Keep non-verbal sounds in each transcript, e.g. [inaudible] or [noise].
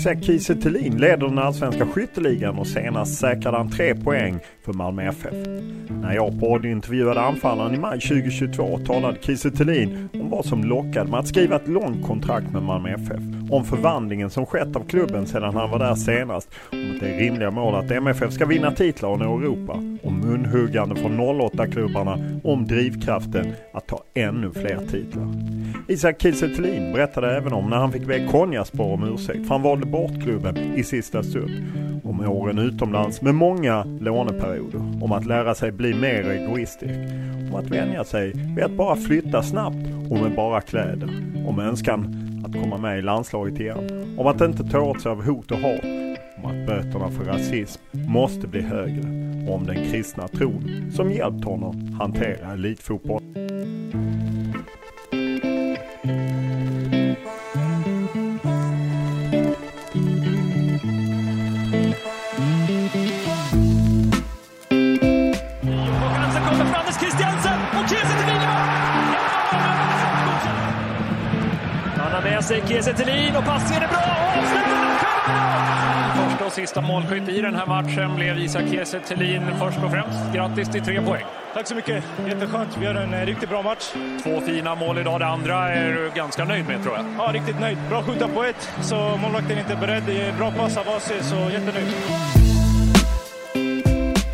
Isak Kiese Thelin leder den allsvenska skytteligan och senast säkrade han tre poäng för Malmö FF. När jag poddintervjuade anfallaren i maj 2022 talade Kiese Thelin om vad som lockade med att skriva ett långt kontrakt med Malmö FF. Om förvandlingen som skett av klubben sedan han var där senast. Om att det är rimliga mål att MFF ska vinna titlar och nå Europa. Om munhuggande från 08-klubbarna. Om drivkraften att ta ännu fler titlar. Isak Kiese Thelin berättade även om när han fick be Konjaspor om ursäkt för han valde bort klubben i sista stund. Om åren utomlands med många låneperioder. Om att lära sig bli mer egoistisk. Om att vänja sig vid att bara flytta snabbt och med bara kläder. Om önskan att komma med i landslaget igen. Om att inte ta åt sig av hot och hat. Om att böterna för rasism måste bli högre. Och om den kristna tron som hjälpt honom hantera elitfotboll. Sig Kiese Thelin och passningen är bra och Första och sista målskytt i den här matchen blev Isak Kiese Thelin först och främst. Grattis till tre poäng. Tack så mycket. Jätteskönt. Vi gör en eh, riktigt bra match. Två fina mål idag. Det andra är du ganska nöjd med tror jag. Ja, riktigt nöjd. Bra skjuta på ett, så målvakten är inte beredd. Det är Bra pass av AC, så jättenöjd.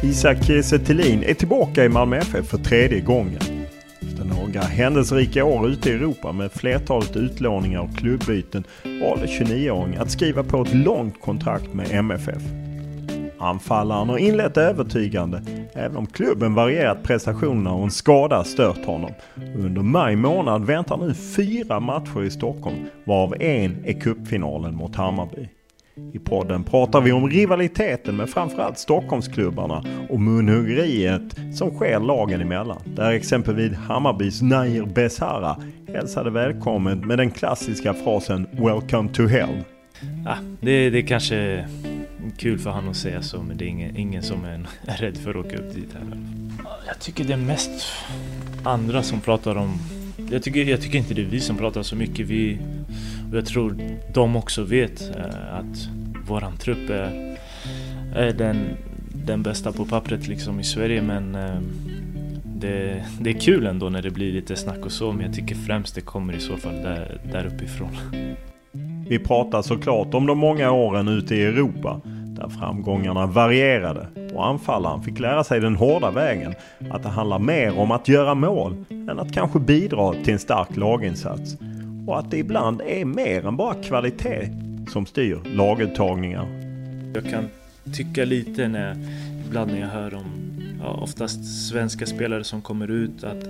Isak Kiese Thelin är tillbaka i Malmö FF för tredje gången. Några händelserika år ute i Europa med flertalet utlåningar och klubbyten valde 29-åringen att skriva på ett långt kontrakt med MFF. Anfallaren har inlett övertygande även om klubben varierat prestationerna och en skada stört honom. Under maj månad väntar nu fyra matcher i Stockholm varav en är cupfinalen mot Hammarby. I podden pratar vi om rivaliteten med framförallt Stockholmsklubbarna och munhuggeriet som sker lagen emellan. Där exempelvis Hammarbys Nair Besara hälsade välkommen med den klassiska frasen “Welcome to hell”. Ja, det, det är kanske kul för han att säga så, men det är ingen, ingen som är, [laughs] rädd för att åka upp dit heller. Jag tycker det är mest andra som pratar om... Jag tycker, jag tycker inte det är vi som pratar så mycket. Vi, och jag tror de också vet eh, att våran trupp är, är den, den bästa på pappret liksom i Sverige, men eh, det, det är kul ändå när det blir lite snack och så, men jag tycker främst det kommer i så fall där, där uppifrån. Vi pratar såklart om de många åren ute i Europa där framgångarna varierade och anfallaren fick lära sig den hårda vägen att det handlar mer om att göra mål än att kanske bidra till en stark laginsats. Och att det ibland är mer än bara kvalitet som styr laguttagningar. Jag kan tycka lite när, ibland när jag hör om ja, oftast svenska spelare som kommer ut att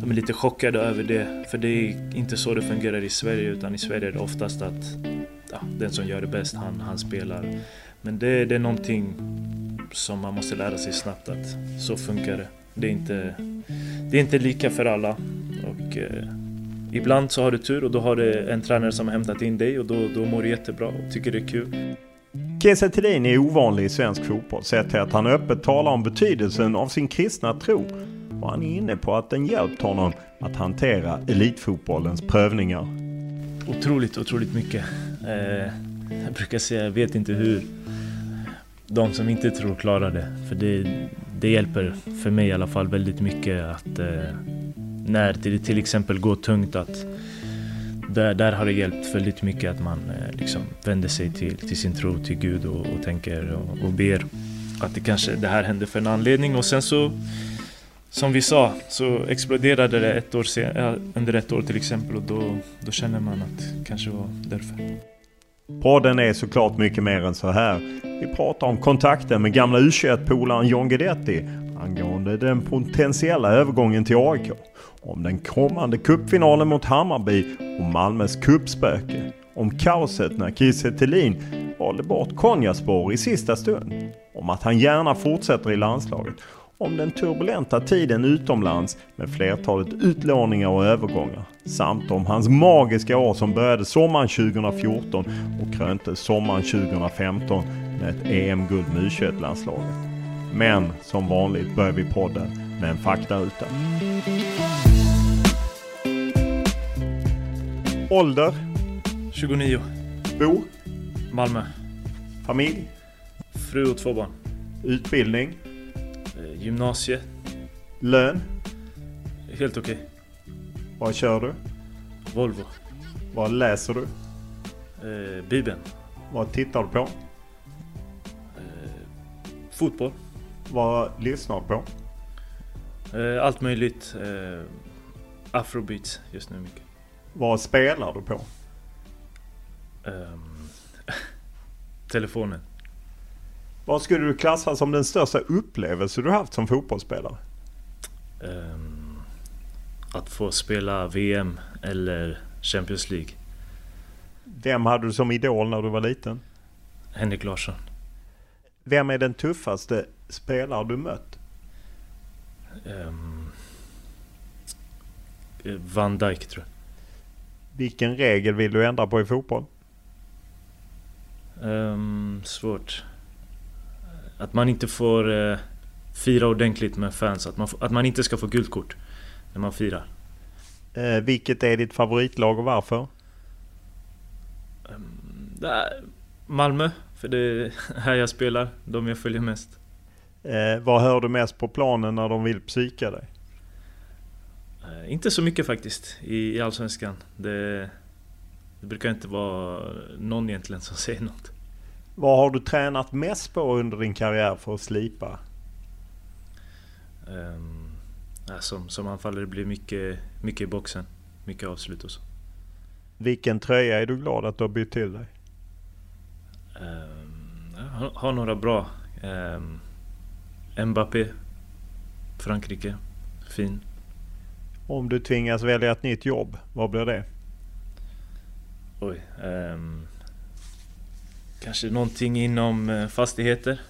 de är lite chockade över det. För det är inte så det fungerar i Sverige utan i Sverige är det oftast att ja, den som gör det bäst, han, han spelar. Men det, det är någonting som man måste lära sig snabbt att så funkar det. Det är inte, det är inte lika för alla. Och, eh, ibland så har du tur och då har du en tränare som har hämtat in dig och då, då mår du jättebra och tycker det är kul. Kiese Thelin är ovanlig i svensk fotboll sett till att han öppet talar om betydelsen av sin kristna tro. Och han är inne på att den hjälpt honom att hantera elitfotbollens prövningar. Otroligt, otroligt mycket. Eh, jag brukar säga, jag vet inte hur de som inte tror klarar det. För det, det hjälper, för mig i alla fall, väldigt mycket att eh, när det till exempel går tungt att där, där har det hjälpt väldigt mycket att man eh, liksom vänder sig till, till sin tro, till Gud och, och tänker och, och ber att det kanske det här hände för en anledning och sen så som vi sa så exploderade det ett år sen, under ett år till exempel och då, då känner man att det kanske var därför. Podden är såklart mycket mer än så här. Vi pratar om kontakten med gamla U21-polaren John Guidetti angående den potentiella övergången till AIK. Om den kommande cupfinalen mot Hammarby och Malmös kuppspöke. Om kaoset när Kiese Thelin valde bort Konjaspor i sista stund. Om att han gärna fortsätter i landslaget. Om den turbulenta tiden utomlands med flertalet utlåningar och övergångar. Samt om hans magiska år som började sommaren 2014 och krönte sommaren 2015 med ett EM-guld med U21-landslaget. Men som vanligt börjar vi podden med en faktaruta. Ålder? 29. Bo? Malmö. Familj? Fru och två barn. Utbildning? Eh, gymnasie. Lön? Helt okej. Vad kör du? Volvo. Vad läser du? Eh, Bibeln. Vad tittar du på? Eh, fotboll. Vad lyssnar du på? Eh, allt möjligt. Eh, Afrobeats just nu mycket. Vad spelar du på? Ehm, [laughs] telefonen. Vad skulle du klassa som den största upplevelse du haft som fotbollsspelare? Ehm, att få spela VM eller Champions League. Vem hade du som idol när du var liten? Henrik Larsson. Vem är den tuffaste spelare du mött? Eh, Van Dijk tror jag. Vilken regel vill du ändra på i fotboll? Ehm, svårt. Att man inte får eh, fira ordentligt med fans. Att man, att man inte ska få guldkort när man firar. Eh, vilket är ditt favoritlag och varför? Det är Malmö, för det är [laughs] här jag spelar. De jag följer mest. Eh, vad hör du mest på planen när de vill psyka dig? Eh, inte så mycket faktiskt i, i Allsvenskan. Det, det brukar inte vara någon egentligen som [laughs] säger något. Vad har du tränat mest på under din karriär för att slipa? Um, som, som anfallare blir mycket, mycket i boxen. Mycket avslut och så. Vilken tröja är du glad att du har bytt till dig? Um, jag har, har några bra. Um, Mbappé. Frankrike. Fin. Om du tvingas välja ett nytt jobb, vad blir det? Oj. ehm, kanske någonting inom eh, fastigheter.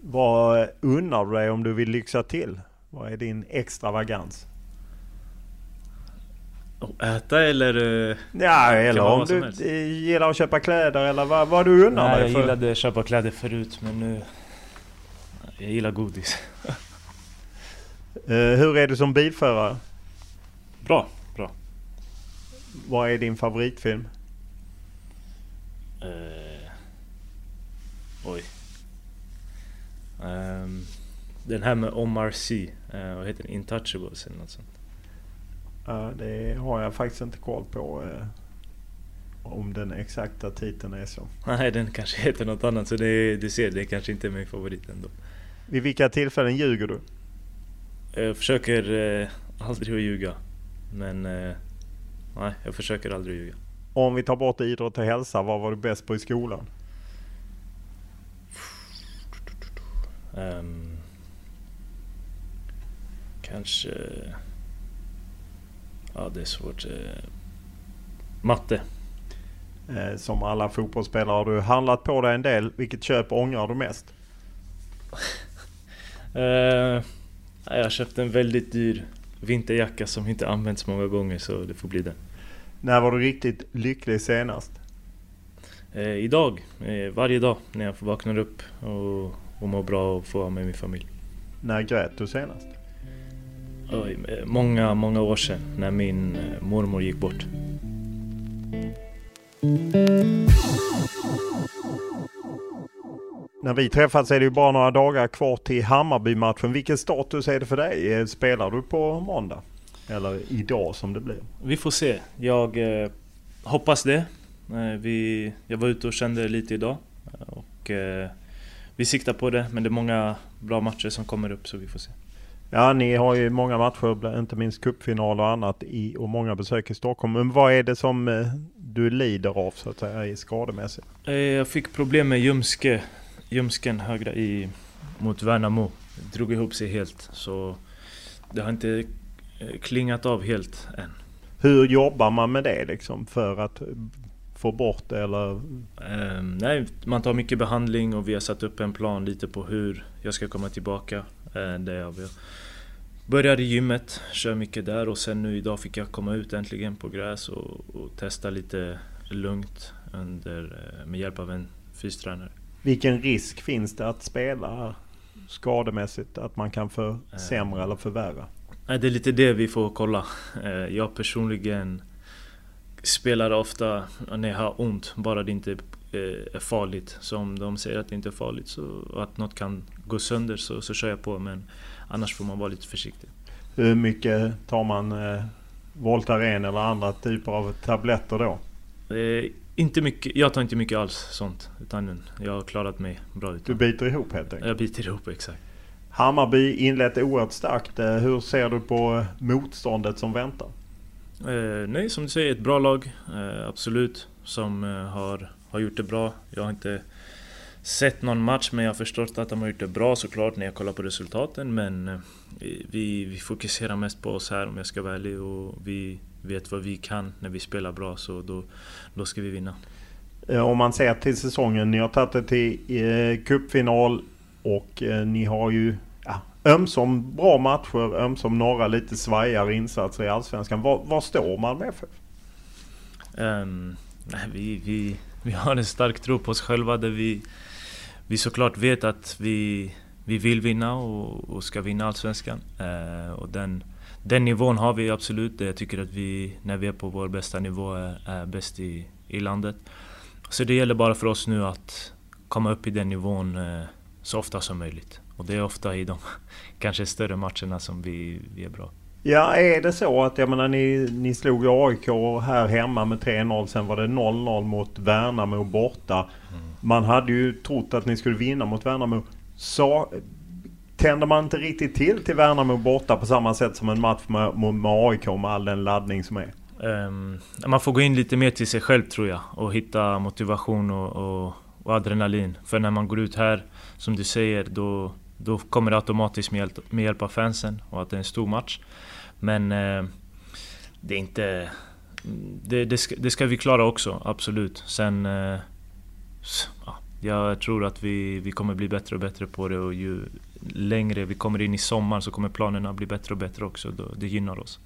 Vad unnar du dig om du vill lyxa till? Vad är din extravagans? Och äta eller? eh, Ja, eller om du helst. gillar att köpa kläder eller vad, vad du unnar Nej, dig jag för. gillade att köpa kläder förut men nu... Jag gillar godis. [laughs] Eh, hur är du som bilförare? Bra, bra. Vad är din favoritfilm? Eh, oj. Ehm, den här med Omar Sy. Uh, vad heter den? Intouchables eller något sånt. Ja, det har jag faktiskt inte koll på. eh, om den exakta titeln är så. Nej, den kanske heter något annat så det, du ser, det kanske inte är min favorit ändå. Vid vilka tillfällen ljuger du? Jag försöker eh, aldrig att ljuga. Men eh, nej, jag försöker aldrig att ljuga. Om vi tar bort idrott och hälsa, vad var du bäst på i skolan? Ehm, kanske Ja, det är svårt. Eh, matte. Eh, som alla fotbollsspelare har du handlat på dig en del. Vilket köp ångrar du mest? [laughs] eh, jag köpte en väldigt dyr vinterjacka som inte använts många gånger så det får bli den. När var du riktigt lycklig senast? Eh, idag, eh, varje dag när jag vaknar upp och, och mår bra och får vara med min familj. När grät du senast? Oj, eh, många, många år sedan när min eh, mormor gick bort. När vi träffats är det ju bara några dagar kvar till Hammarby-matchen. Vilken status är det för dig? Eh, spelar du på måndag? Eller idag som det blir? Vi får se. Jag eh, hoppas det. Eh, vi, jag var ute och kände lite idag. Och, eh, vi siktar på det, men det är många bra matcher som kommer upp så vi får se. Ja, ni har ju många matcher, inte minst cupfinal och annat i, och många besök i Stockholm. Men vad är det som eh, du lider av så att säga skademässigt? Eh, jag fick problem med ljumske, ljumsken högra i, mot Värnamo. Drog ihop sig helt. Så det har inte eh, klingat av helt än. Hur jobbar man med det liksom för att få bort det eller? Eh, nej, man tar mycket behandling och vi har satt upp en plan lite på hur jag ska komma tillbaka. Eh, där jag började i gymmet, kör mycket där och sen nu idag fick jag komma ut äntligen på gräs och, och testa lite lugnt under, eh, med hjälp av en fystränare. Vilken risk finns det att spela skademässigt? Att man kan försämra eller förvärra? Det är lite det vi får kolla. Eh, jag personligen spelar ofta när jag har ont, bara det inte eh, är farligt. Så om de säger att det inte är farligt så, och att något kan gå sönder så, så kör jag på. Men annars får man vara lite försiktig. Hur mycket tar man eh, Voltaren eller andra typer av tabletter då? Eh, inte mycket, jag tar inte mycket alls sånt. Utan jag har klarat mig bra utan. Du biter ihop helt enkelt? Jag biter ihop, exakt. Hammarby inlett oerhört starkt. Eh, hur ser du på motståndet som väntar? Eh, nej, som du säger, ett bra lag. Eh, absolut. Som eh, har, har gjort det bra. Jag har inte sett någon match, men jag har förstått att de har gjort det bra såklart när jag kollar på resultaten. Men eh, vi, vi fokuserar mest på oss här om jag ska vara ärlig. Och vi vet vad vi kan när vi spelar bra, så då, då ska vi vinna. Eh, om man ser till säsongen, ni har tagit det till eh, cupfinal och eh, ni har ju ja, ömsom bra matcher, ömsom några lite svajare insatser i Allsvenskan. Var, var står Malmö FF? Um, vi, vi, vi har en stark tro på oss själva där vi, vi såklart vet att vi, vi vill vinna och, och ska vinna Allsvenskan. Uh, och den, den nivån har vi absolut. Jag tycker att vi, när vi är på vår bästa nivå, är, är bäst i, i landet. Så det gäller bara för oss nu att komma upp i den nivån uh, så ofta som möjligt. Och det är ofta i de [laughs] kanske större matcherna som vi, vi är bra. Ja, är det så att jag menar ni, ni slog AIK här hemma med 3-0. Sen var det 0-0 mot Värnamo borta. Mm. Man hade ju trott att ni skulle vinna mot Värnamo. Så tänder man inte riktigt till till Värnamo borta på samma sätt som en match med, med AIK med all den laddning som är? Um, man får gå in lite mer till sig själv tror jag och hitta motivation och, och, och adrenalin. För när man går ut här, som du säger, då då kommer det automatiskt med hjälp, med hjälp av fansen och att det är en stor match. Men uh, det är inte... Det, det, ska, det, ska, vi klara också, absolut. Sen... Uh, ja, jag tror att vi, vi kommer bli bättre och bättre på det och ju längre vi kommer in i sommar så kommer planerna bli bättre och bättre också. Det gynnar oss.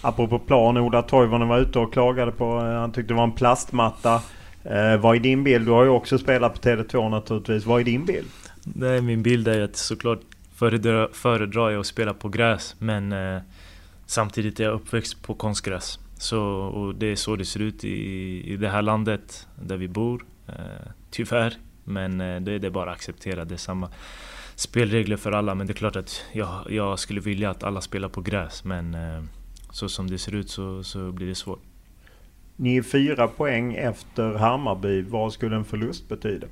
Apropå plan, Ola Toivonen var ute och klagade på... Eh, han tyckte det var en plastmatta. Eh, vad är din bild? Du har ju också spelat på Tele2 naturligtvis. Vad är din bild? Nej, min bild är att såklart föredrar, föredrar jag att spela på gräs men eh, samtidigt är jag uppväxt på konstgräs. Så, och det är så det ser ut i, i det här landet där vi bor. Eh, tyvärr. Men eh, det, det är bara att acceptera. Det är samma spelregler för alla. Men det är klart att jag, jag skulle vilja att alla spelar på gräs. Men eh, så som det ser ut så, så blir det svårt. Ni är fyra poäng efter Hammarby. Vad skulle en förlust betyda?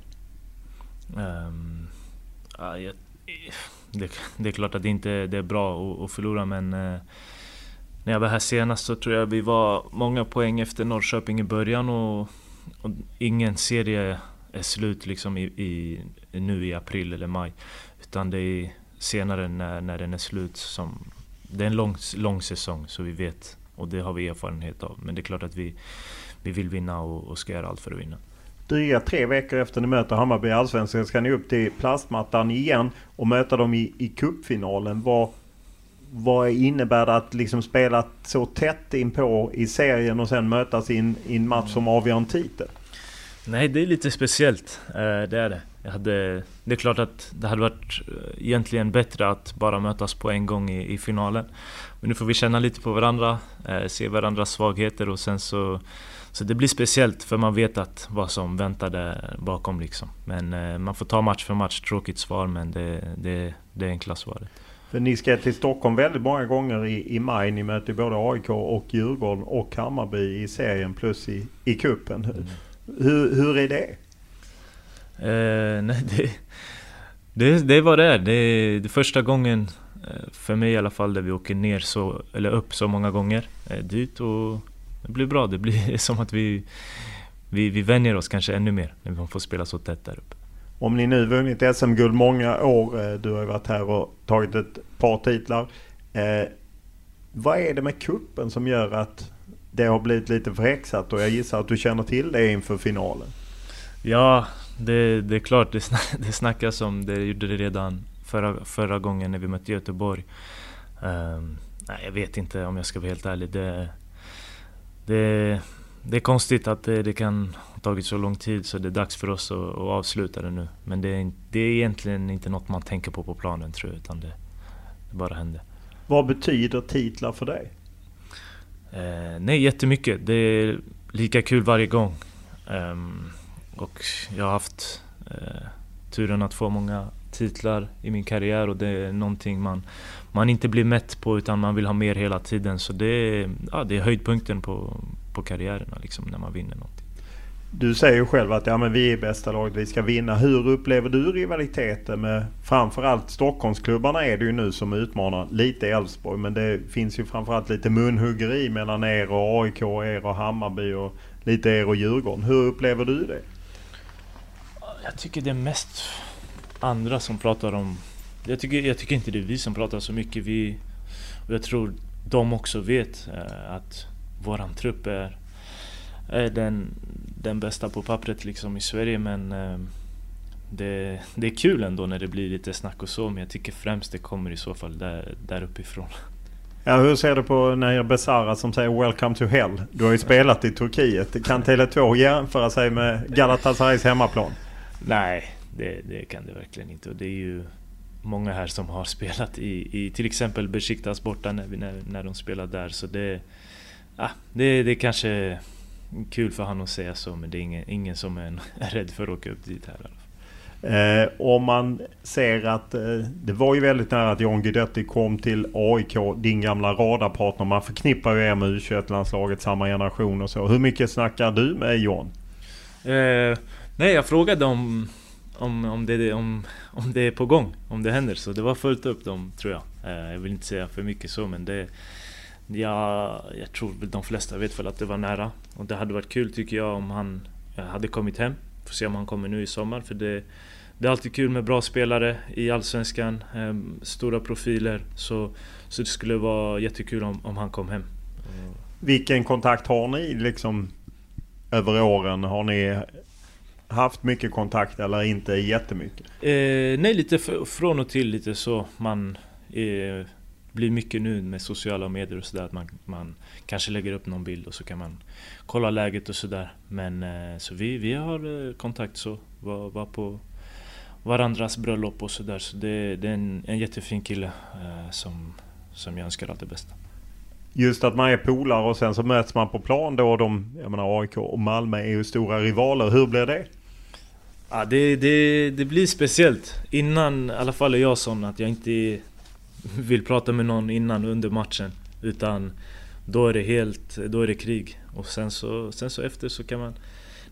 Um, Ja, jag, det, det, är klart att det inte det är bra att, att förlora men eh, när jag var här senast så tror jag vi var många poäng efter Norrköping i början och, och ingen serie är slut liksom i, i, nu i april eller maj. Utan det är senare när, när den är slut som... Det är en lång, lång säsong så vi vet Och det har vi erfarenhet av. Men det är klart att vi, vi vill vinna och, och ska göra allt för att vinna. Dryga tre veckor efter ni möter Hammarby i Allsvenskan ska ni upp till plastmattan igen och möta dem i, i cupfinalen. Vad, vad innebär det att liksom spela så tätt in på i serien och sen mötas i en, i en match som avgör en titel? Nej, det är lite speciellt. Eh, det är det. Jag hade, det är klart att det hade varit eh, egentligen bättre att bara mötas på en gång i, i finalen. Men nu får vi känna lite på varandra, eh, se varandras svagheter och sen så... Så det blir speciellt för man vet att vad som väntar där bakom liksom. Men man får ta match för match. Tråkigt svar men det, det, det är enkla svaret. För ni ska till Stockholm väldigt många gånger i, i maj. Ni möter både AIK och Djurgården och Hammarby i serien plus i, i kuppen. Mm. Hur, hur är det? Uh, nej, det, det, det var det. Det är det första gången, eh, för mig i alla fall, där vi åker ner så, eller upp så många gånger uh, dit och det blir bra. Det blir [laughs] som att vi, vi, vi vänjer oss kanske ännu mer när vi får spela så tätt där uppe. Om ni nu vunnit SM-guld många år, du har ju varit här och tagit ett par titlar. Eh, vad är det med kuppen som gör att det har blivit lite förhäxat och jag gissar att du känner till det inför finalen? Ja, det, det är klart. Det, snack, [laughs] det snackas om det. gjorde det redan förra, förra gången när vi mötte Göteborg. Um, nej, jag vet inte om jag ska vara helt ärlig. Det, det, det är konstigt att det, det kan ha tagit så lång tid så det är dags för oss att, att avsluta det nu. Men det är, det är egentligen inte något man tänker på på planen tror jag, utan det, det bara händer. Vad betyder titlar för dig? Eh, nej, jättemycket. Det är lika kul varje gång. Um, och jag har haft eh, turen att få många titlar i min karriär och det är någonting man, man inte blir mätt på utan man vill ha mer hela tiden. Så det är, ja, det är höjdpunkten på, på karriärerna liksom, när man vinner någonting. Du säger ju själv att ja, men vi är bästa laget, vi ska vinna. Hur upplever du rivaliteten med framförallt Stockholmsklubbarna är det ju nu som utmanar lite Elfsborg. Men det finns ju framförallt lite munhuggeri mellan er och AIK, er och Hammarby och lite er och Djurgården. Hur upplever du det? Jag tycker det är mest andra som pratar om... Jag tycker, jag tycker inte det är vi som pratar så mycket. Vi, och jag tror de också vet eh, att våran trupp är, är den, den bästa på pappret liksom i Sverige men eh, det, det är kul ändå när det blir lite snack och så men jag tycker främst det kommer i så fall där, där uppifrån. Ja, hur ser du på Nahir Besara som säger “Welcome to hell”? Du har ju spelat i Turkiet. Kan Tele2 jämföra sig med Galatasarays hemmaplan? Nej, det, det, kan det verkligen inte. Och det är ju många här som har [laughs] spelat i, i till exempel Besiktas borta när, när, när de spelar där. Så det, ah, det, det är kanske kul för han att säga så, men det är ingen, ingen som är, [laughs] är rädd för att åka upp dit här. Eh, om man ser att eh, det var ju väldigt nära att John Guidetti kom till AIK, din gamla radarpartner. Man förknippar ju er med U21-landslaget, samma generation och så. Hur mycket snackar du med John? Eh, nej, jag frågade om, om, om, det, om, om det är på gång, om det händer. Så det var fullt upp dem, tror jag. Eh, jag vill inte säga för mycket så, men det... Ja, jag tror väl de flesta vet väl att det var nära. Och det hade varit kul tycker jag om han eh, hade kommit hem. Får se om han kommer nu i sommar. För det, det är alltid kul med bra spelare i Allsvenskan. Ehm, stora profiler. Så, så det skulle vara jättekul om, om han kom hem. Vilken kontakt har ni liksom över åren? Har ni haft mycket kontakt eller inte jättemycket? Eh, nej, lite från och till lite så. Man eh, blir mycket nu med sociala medier och sådär. Man, man kanske lägger upp någon bild och så kan man kolla läget och sådär. Men eh, så vi, vi har eh, kontakt så. Var, var på varandras bröllop och sådär. Så det, det är en, en jättefin kille eh, som, som jag önskar allt det bästa. Just att man är polare och sen så möts man på plan då. De, jag menar AIK och Malmö är ju stora rivaler. Hur blir det? Ja, det, det, det blir speciellt. Innan, i alla fall är jag sån att jag inte vill prata med någon innan under matchen. Utan då är det helt, då är det krig. Och sen så, sen så efter så kan man...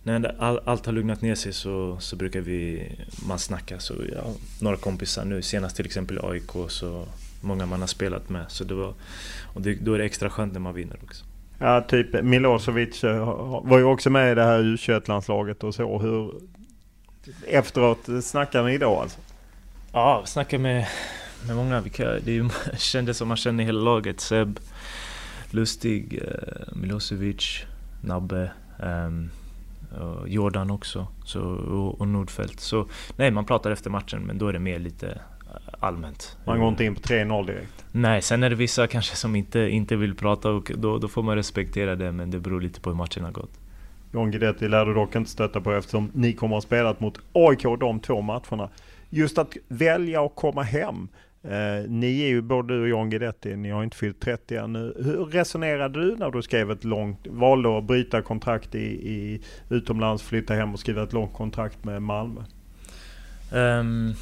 När all, allt har lugnat ner sig så, så brukar vi, man snacka. Så ja, några kompisar nu, senast till exempel AIK, så många man har spelat med. Så det var, och det, då är det extra skönt när man vinner också. Ja, typ Milosevic eh, var ju också med i det här U21-landslaget och så. Hur, efteråt snackar ni då alltså? Ja, snackar med, med många. [laughs] Det kändes som man känner hela laget. Seb, Lustig, eh, Milosevic, Nabbe, um, Jordan också så, och, och Nordfeldt. Så nej, man pratar efter matchen men då är det mer lite allmänt. Man går inte in på 3-0 direkt? Nej, sen är det vissa kanske som inte, inte vill prata och då, då får man respektera det men det beror lite på hur matchen har gått. John Guidetti lär du dock inte stöta på eftersom ni kommer att ha spelat mot AIK de två matcherna. Just att välja att komma hem. Eh, ni är ju både du och John Guidetti, ni har inte fyllt 30 ännu. Hur resonerade du när du skrev ett långt, valde att bryta kontrakt i, i utomlands, flytta hem och skriva ett långt kontrakt med Malmö? Um,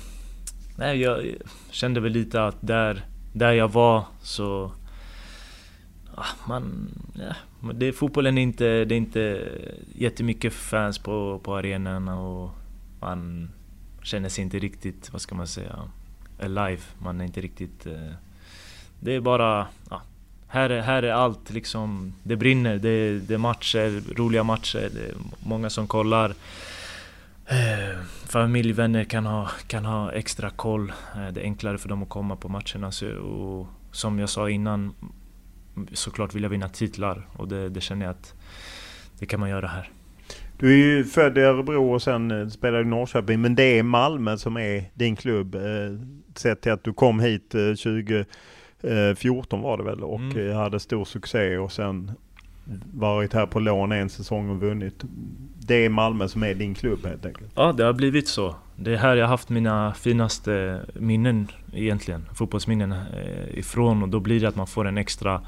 nej, jag kände väl lite att där, där jag var så... Ah, man, ja, det, fotbollen är inte, det är inte jättemycket fans på, på arenan och man känner sig inte riktigt, vad ska man säga, alive. Man är inte riktigt... Eh, det är bara... Ja, här, är, här är allt liksom, det brinner, det, det är matcher, roliga matcher, det är många som kollar. Eh, familj, vänner kan ha, kan ha extra koll. Eh, det är enklare för dem att komma på matcherna. Så, och som jag sa innan, såklart vill jag vinna titlar och det, det känner jag att det kan man göra här. Du är ju född i Örebro och sen eh, spelade i Norrköping. Men det är Malmö som är din klubb. Eh, sett till att du kom hit 2014 var det väl och mm. hade stor succé och sen varit här på lån en säsong och vunnit. Det är Malmö som är din klubb helt enkelt? Ja, det har blivit så. Det är här jag haft mina finaste minnen egentligen. Fotbollsminnen eh, ifrån och då blir det att man får en extra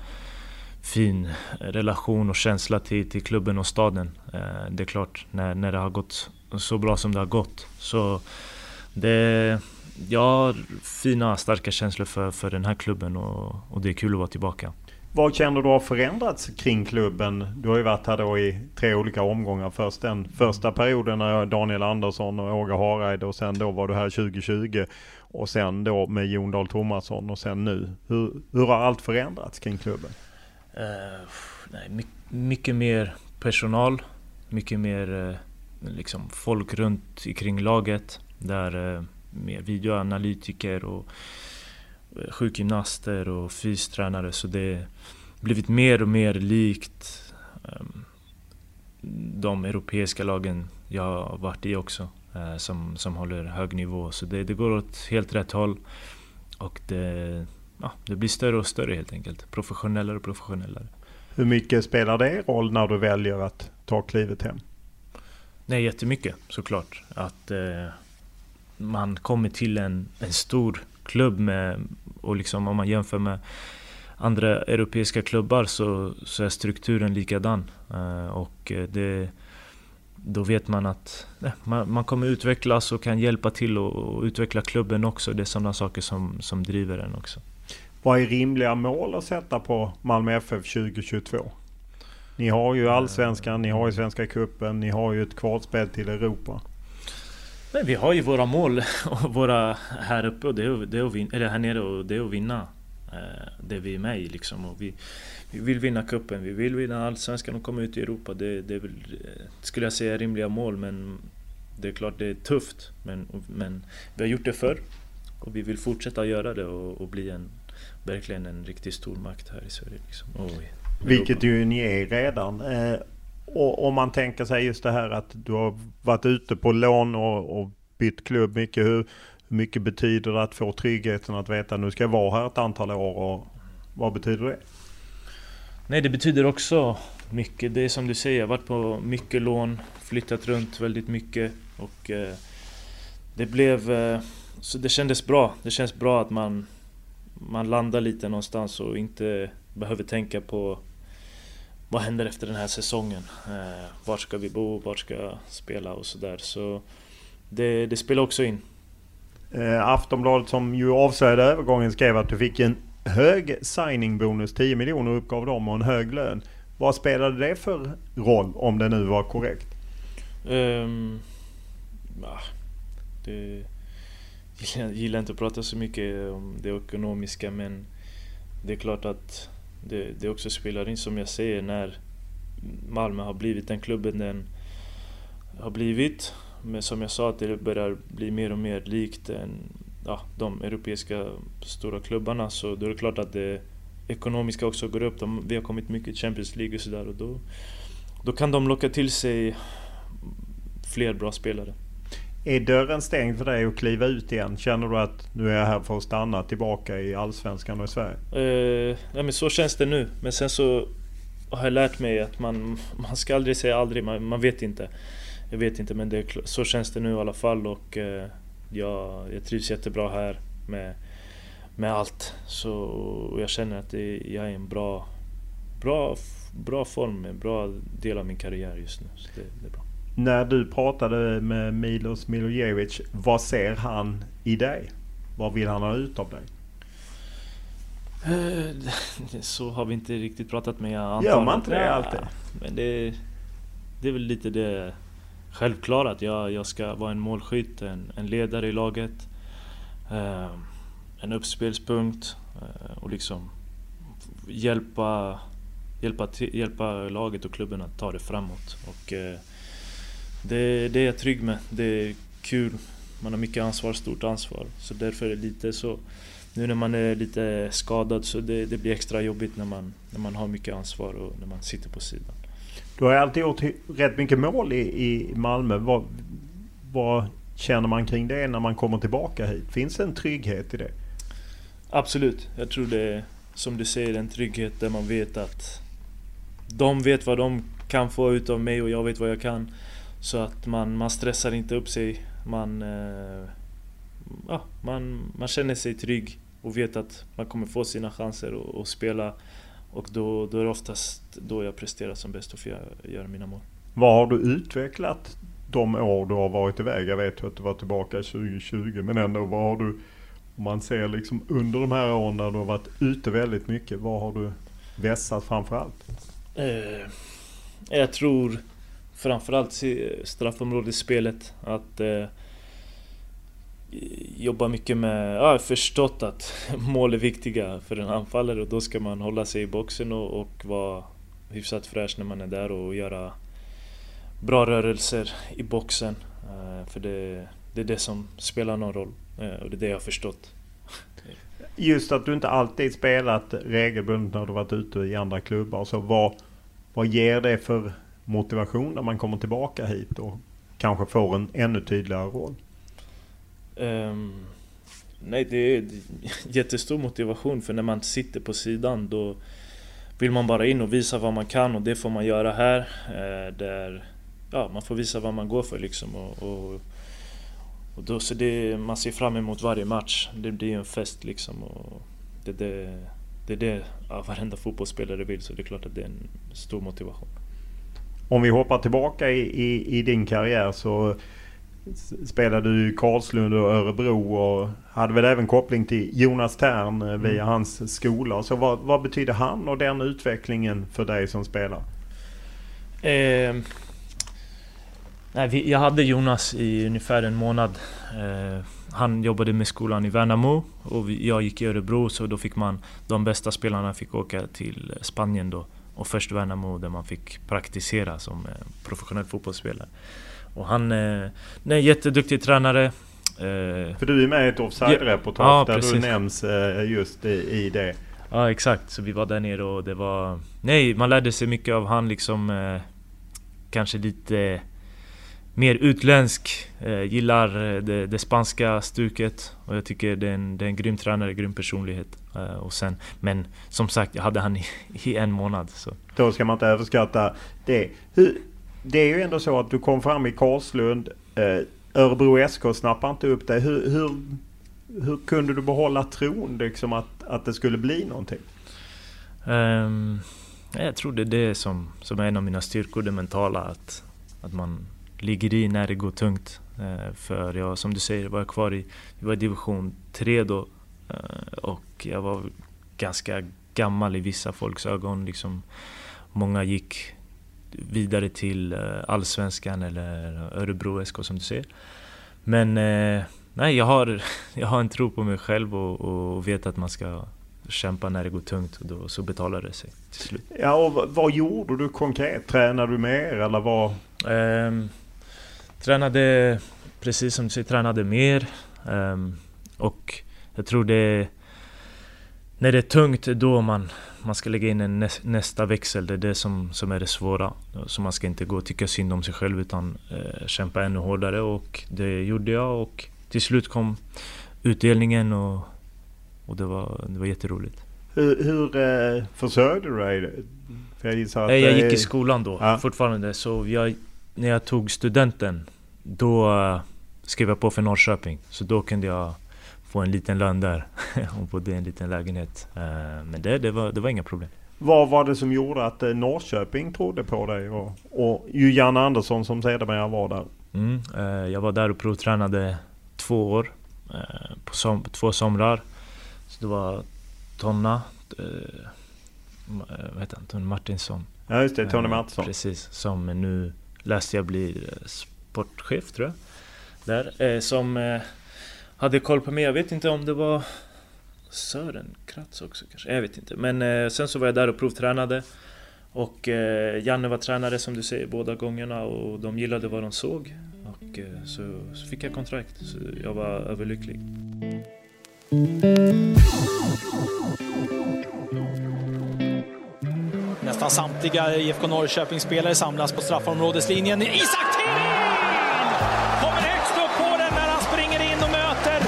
fin eh, relation och känsla till, till klubben och staden. Eh, det är klart, när, när det har gått så bra som det har gått. Så det, jag har fina, starka känslor för, för den här klubben och, och det är kul att vara tillbaka. Vad känner du har förändrats kring klubben? Du har ju varit här då i tre olika omgångar. Först den första perioden när Daniel Andersson och Åge Hareide och sen då var du här 2020. Och sen då med Jon Dahl Tomasson och sen nu. Hur, hur har allt förändrats kring klubben? Uh, nej, my mycket mer personal. Mycket mer uh, liksom folk runt kring laget. Där uh, mer videoanalytiker och sjukgymnaster och fystränare. Så det har blivit mer och mer likt um, de europeiska lagen jag har varit i också. Uh, som, som håller hög nivå. Så det, det går åt helt rätt håll. Och det, ja, det blir större och större helt enkelt. Professionellare och professionellare. Hur mycket spelar det roll när du väljer att ta klivet hem? Nej, jättemycket såklart. Att eh, man kommer till en, en stor klubb med, och liksom om man jämför med andra europeiska klubbar så, så är strukturen likadan. Uh, och det, då vet man att eh, man, man, kommer utvecklas och kan hjälpa till att utveckla klubben också. Det är sådana saker som, som driver en också. Vad är rimliga mål att sätta på Malmö FF 2022? Ni har ju allsvenskan, ni har ju Svenska Cupen, ni har ju ett kvalspel till Europa. Men vi har ju våra mål och våra här uppe och det är, det är att vinna, eller här nere och det är att vinna eh, det vi är med i liksom. Och vi, vi vill vinna kuppen, vi vill vinna Allsvenskan och komma ut i Europa. Det, det är väl, eh, skulle jag säga, rimliga mål men det är klart det är tufft. Men, men vi har gjort det förr och vi vill fortsätta göra det och, och bli en, verkligen en riktigt stor makt här i Sverige. Liksom. Vilket ju ni är redan. Och om man tänker sig just det här att du har varit ute på lån och, och bytt klubb mycket. Hur, hur mycket betyder det att få tryggheten att veta att nu ska jag vara här ett antal år och vad betyder det? Nej, det betyder också mycket. Det är som du säger, jag har varit på mycket lån, flyttat runt väldigt mycket och eh, det blev... Eh, så det kändes bra. Det känns bra att man, man landar lite någonstans och inte behöver tänka på vad händer efter den här säsongen? Eh, var ska vi bo? Var ska jag spela? Och sådär. Så det, det spelar också in. Eh, Aftonbladet som ju avslöjade övergången skrev att du fick en hög signingbonus, 10 miljoner uppgav de och en hög lön. Vad spelade det för roll om det nu var korrekt? Um, ja, det, jag gillar inte att prata så mycket om det ekonomiska men det är klart att det, det också spelar in som jag säger när Malmö har blivit den klubben den har blivit. Men som jag sa, att det börjar bli mer och mer likt en, ja, de europeiska stora klubbarna. Så då är det klart att det, ekonomiska också går upp. De, vi har kommit mycket i Champions League och sådär och då, då kan de locka till sig fler bra spelare. Är dörren stängd för dig att kliva ut igen? Känner du att nu är jag här för att stanna tillbaka i Allsvenskan och i Sverige? Eh, uh, ja, men så känns det nu. Men sen så har jag lärt mig att man, man ska aldrig säga aldrig, man, man vet inte. Jag vet inte men det, så känns det nu i alla fall och eh, uh, jag, jag trivs jättebra här med, med allt. Så jag känner att det, jag är i en bra, bra, bra form, en bra del av min karriär just nu. Så det, det är bra. När du pratade med Milos Milojevic, vad ser han i dig? Vad vill han ha ut av dig? Eh, [laughs] så har vi inte riktigt pratat med. Antar Gör man inte det alltid? Men det, det är väl lite det självklara att jag, jag ska vara en målskytt, en, en ledare i laget. Eh, en uppspelspunkt eh, och liksom hjälpa, hjälpa, hjälpa laget och klubben att ta det framåt. Och, eh, det, det är jag trygg med. Det är kul. Man har mycket ansvar, stort ansvar. Så därför är det lite så nu när man är lite skadad så det, det, blir extra jobbigt när man, när man har mycket ansvar och när man sitter på sidan. Du har alltid gjort rätt mycket mål i, i Malmö. Vad, vad känner man kring det när man kommer tillbaka hit? Finns det en trygghet i det? Absolut. Jag tror det är som du säger en trygghet där man vet att de vet vad de kan få ut av mig och jag vet vad jag kan. Så att man, man stressar inte upp sig. Man, eh, ja, man, man känner sig trygg och vet att man kommer få sina chanser att spela. Och då, då är det oftast då jag presterar som bäst och får göra mina mål. Vad har du utvecklat de år du har varit iväg? Jag vet att du var tillbaka 2020 men ändå vad har du om man ser liksom under de här åren när du har varit ute väldigt mycket, vad har du vässat framförallt? Eh, jag tror framförallt straffområdesspelet. Att eh, jobba mycket med, ja, jag har förstått att [laughs] mål är viktiga för en anfallare och då ska man hålla sig i boxen och, och vara hyfsat fräsch när man är där och göra bra rörelser i boxen. Eh, för det, det är det som spelar någon roll eh, och det är det jag har förstått. [laughs] Just att du inte alltid spelat regelbundet när du varit ute i andra klubbar. Så vad, vad ger det för motivation när man kommer tillbaka hit och kanske får en ännu tydligare roll? Um, nej, det är jättestor motivation för när man sitter på sidan då vill man bara in och visa vad man kan och det får man göra här. Eh, där, ja, man får visa vad man går för liksom. Och, och, och då, så det, man ser fram emot varje match. Det blir en fest liksom. Och det, det, det är det ja, varenda fotbollsspelare vill så det är klart att det är en stor motivation. Om vi hoppar tillbaka i, i, i din karriär så spelade du i Karlslund och Örebro och hade väl även koppling till Jonas Tern eh, via mm. hans skola. Så vad, vad, betyder han och den utvecklingen för dig som spelare? Eh, nej, vi, jag hade Jonas i ungefär en månad. Eh, han jobbade med skolan i Värnamo och vi, jag gick i Örebro så då fick man de bästa spelarna fick åka till Spanien då. Och först Värnamo där man fick praktisera som eh, professionell fotbollsspelare. Och han är en jätteduktig tränare. Eh, För du är med i ett offside-reportage ja, där precis. du nämns eh, just i, det. Ja exakt, så vi var där nere och det var... Nej, man lärde sig mycket av han liksom... Eh, kanske lite mer utländsk. gillar det, det, spanska stuket. Och jag tycker det är en, det är en grym tränare, grym personlighet. och sen, men som sagt, jag hade han i, i en månad. Så. Då ska man inte överskatta det. Hur, det är ju ändå så att du kom fram i Karlslund. Eh, Örebro SK snappade inte upp dig. Hur, hur, hur, kunde du behålla tron liksom att, att det skulle bli någonting? Um, jag tror det är det som, som är en av mina styrkor, det mentala. Att, att man ligger i när det går tungt. Uh, för jag, som du säger, var jag kvar i, jag var i division 3 då. Uh, och jag var ganska gammal i vissa folks ögon. Liksom, många gick vidare till eh, Allsvenskan eller Örebro SK som du ser. Men eh, nej, jag har, [laughs] jag har en tro på mig själv och, och vet att man ska kämpa när det går tungt och då, så betalar det sig till slut. Ja, och vad, gjorde du konkret? Tränade du mer eller vad? Eh, tränade, precis som du säger, tränade mer. Eh, och jag tror det när det är tungt, då man, man ska lägga in en nä, nästa växel. Det är det som, som är det svåra. Så man ska inte gå och tycka synd om sig själv utan eh, kämpa ännu hårdare. Och det gjorde jag och till slut kom utdelningen och, och det, var, det var jätteroligt. Hur, hur eh, försörjde du dig? För jag, att, jag gick i skolan då ja. fortfarande. Så jag, när jag tog studenten, då uh, skrev jag på för Norrköping. Så då kunde jag få en liten lön där [laughs] och bodde i en liten lägenhet. Uh, men det, det, var, det var inga problem. Vad var det som gjorde att uh, Norrköping trodde på dig och, och Janne Andersson som sedermera var där? Mm, jag var där och provtränade två år. på som, två somrar. Så det var Tonna vad heter han? Tony Martinsson. Ja just det, Tony Martinsson. Precis, som nu läste jag blir eh, sportchef tror jag. Där, eh, som eh, hade koll på mig. Jag vet inte om det var Sören Kratz också kanske. Jag vet inte. Men eh, sen så var jag där och provtränade. Och eh, Janne var tränare som du säger båda gångerna och de gillade vad de såg. Och så, så fick jag kontrakt. Så jag var överlycklig. Nästan samtliga IFK Norrköping-spelare samlas på straffområdeslinjen. Isak Thien! Kommer högst upp på den när han springer in och möter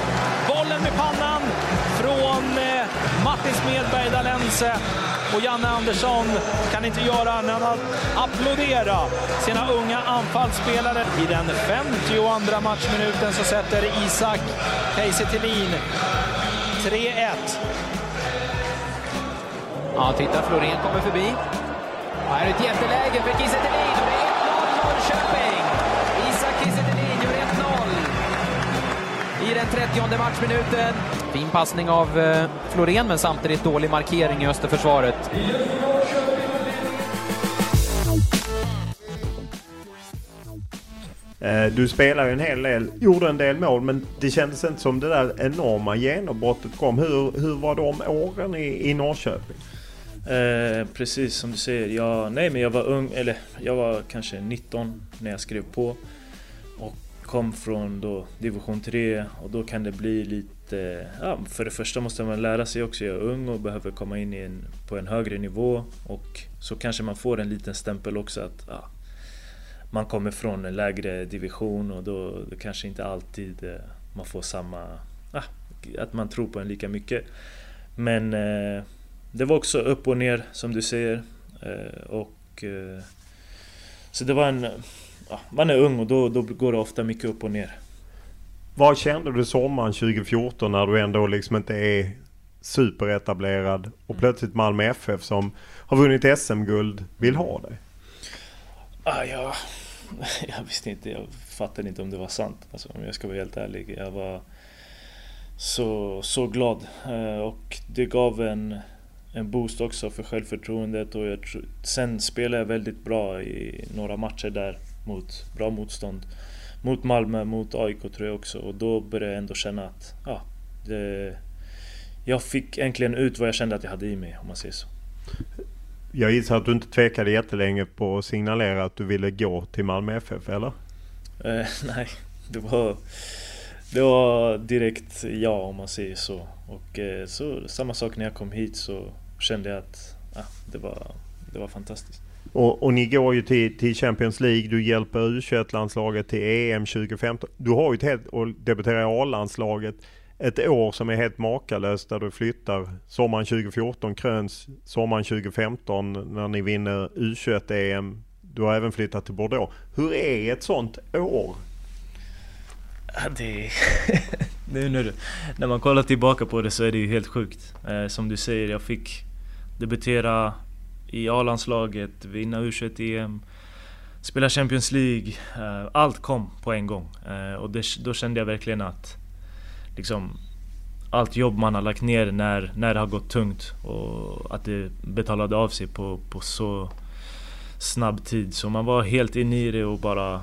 bollen med pannan från eh, Martin Smedberg, Dalense. Och Janne Andersson kan inte göra annat än att applådera sina unga anfallsspelare. I den 52 matchminuten så sätter Isak Kiese 3-1. Ja, titta, Florén kommer förbi. Här är ett jätteläge för Kiese Thelin. Det är 1-0 Norrköping. Isak Kiese Thelin gör 1-0 i den 30 matchminuten. Fin passning av eh, Florén, men samtidigt dålig markering i Österförsvaret. Eh, du spelade ju en hel del, gjorde en del mål men det kändes inte som det där enorma genombrottet kom. Hur, hur var de åren i, i Norrköping? Eh, precis som du säger, jag, nej men jag var ung, eller jag var kanske 19 när jag skrev på. Och kom från då division 3 och då kan det bli lite... Ja, för det första måste man lära sig också, jag är ung och behöver komma in en, på en högre nivå. Och så kanske man får en liten stämpel också att ja, man kommer från en lägre division och då, då kanske inte alltid eh, man får samma... Ja, att man tror på en lika mycket. Men eh, det var också upp och ner som du säger. Eh, och, eh, så det var en... Ja, man är ung och då, då går det ofta mycket upp och ner. Vad kände du sommaren 2014 när du ändå liksom inte är superetablerad och mm. plötsligt Malmö FF som har vunnit SM-guld vill ha dig? Ah, ja, [laughs] jag visste inte, jag fattade inte om det var sant. Alltså, om jag ska vara helt ärlig. Jag var så, så glad eh, och det gav en en boost också för självförtroendet och jag tror, sen spelade jag väldigt bra i några matcher där mot bra motstånd. Mot Malmö, mot AIK tror jag också och då började jag ändå känna att ja, det, jag fick äntligen ut vad jag kände att jag hade i mig om man säger så. Jag gissar att du inte tvekade jättelänge på att signalera att du ville gå till Malmö FF, eller? Eh, [laughs] nej, det var, det var direkt ja om man säger så. Och eh, så, samma sak när jag kom hit så kände jag att ja, det, var, det var fantastiskt. Och, och ni går ju till, till Champions League, du hjälper U21-landslaget till EM 2015. Du har ju ett helt, och debuterar i A-landslaget, ett år som är helt makalöst där du flyttar sommaren 2014 kröns sommaren 2015 när ni vinner U21-EM. Du har även flyttat till Bordeaux. Hur är ett sånt år? Det, [laughs] nu när, när man kollar tillbaka på det så är det ju helt sjukt. Eh, som du säger, jag fick debutera i A-landslaget, vinna U21-EM, spela Champions League. Eh, allt kom på en gång. Eh, och det, då kände jag verkligen att liksom, allt jobb man har lagt ner när, när det har gått tungt och att det betalade av sig på, på så snabb tid. Så man var helt inne i det och bara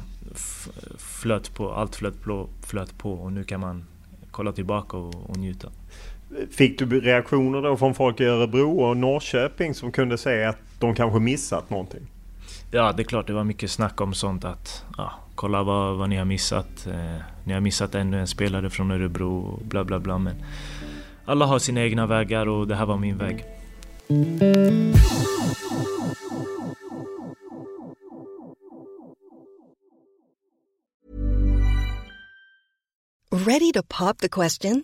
flöt på. Allt flöt på, flöt på och nu kan man kolla tillbaka och, och njuta. Fick du reaktioner då från folk i Örebro och Norrköping som kunde säga att de kanske missat någonting? Ja, det är klart det var mycket snack om sånt att ja, kolla vad, vad ni har missat. Eh, ni har missat ännu en spelare från Örebro och bla bla bla. Men alla har sina egna vägar och det här var min väg. Ready to pop the question?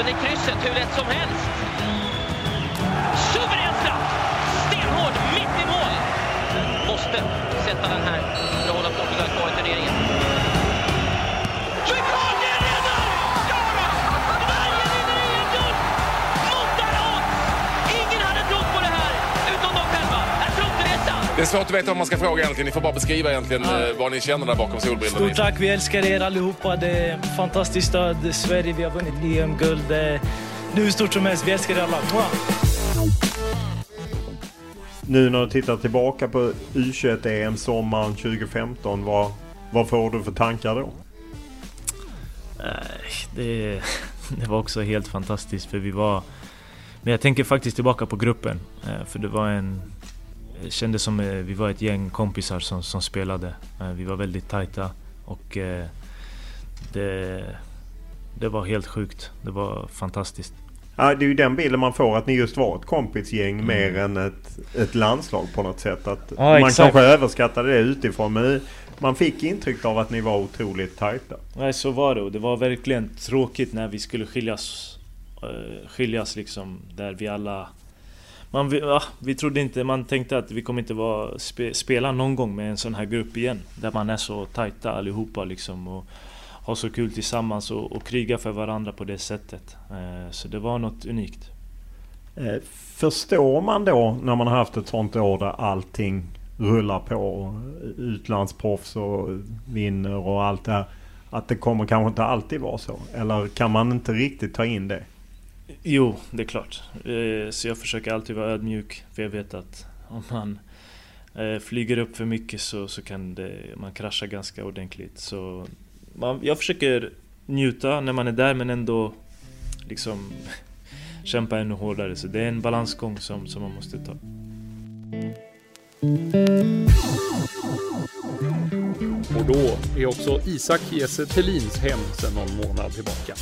placerar i krysset hur lätt som helst. Suverän straff! Stenhård, mitt i mål! Måste sätta den här det är svårt att veta vad man ska fråga egentligen. Ni får bara beskriva egentligen eh, vad ni känner där bakom solbrillorna. Stort tack, vi älskar er allihopa. Det är fantastiskt stöd. Sverige, vi har vunnit EM-guld. Det är hur stort som helst. Vi älskar er alla. Nu när du tittar tillbaka på U21-EM sommaren 2015, vad, vad får du för tankar då? Det, [laughs] det var också helt fantastiskt för vi var... Men jag tänker faktiskt tillbaka på gruppen. eh, För det var en... Det kändes som eh, vi var ett gäng kompisar som, som spelade. Eh, Vi var väldigt tajta och eh, det, det var helt sjukt. Det var fantastiskt. Ja, det är ju den bilden man får att ni just var ett kompisgäng Mm. mer än ett, ett landslag på något sätt. Att Ja, man exakt. kanske överskattade det utifrån men man fick intryck av att ni var otroligt tajta. Nej, så var det och det var verkligen tråkigt när vi skulle skiljas. eh, skiljas liksom där vi alla... Man, vi, ja, vi trodde inte, man tänkte att vi kommer inte vara, spe, spela någon gång med en sån här grupp igen. Där man är så tajta allihopa liksom och har så kul tillsammans och, och kriga för varandra på det sättet. Eh, så det var något unikt. Eh, förstår man då när man har haft ett sånt år där allting rullar på, utlandsproffs och vinner och allt det här. Att det kommer kanske inte alltid vara så? Eller kan man inte riktigt ta in det? Jo, det är klart. Eh, så jag försöker alltid vara ödmjuk. För jag vet att om man eh, flyger upp för mycket så, så kan det, man krascha ganska ordentligt. Så man, jag försöker njuta när man är där men ändå liksom [laughs] kämpa ännu hårdare. Så det är en balansgång som, som man måste ta. Och då är också Isak Kiese Thelins hem sedan någon månad tillbaka.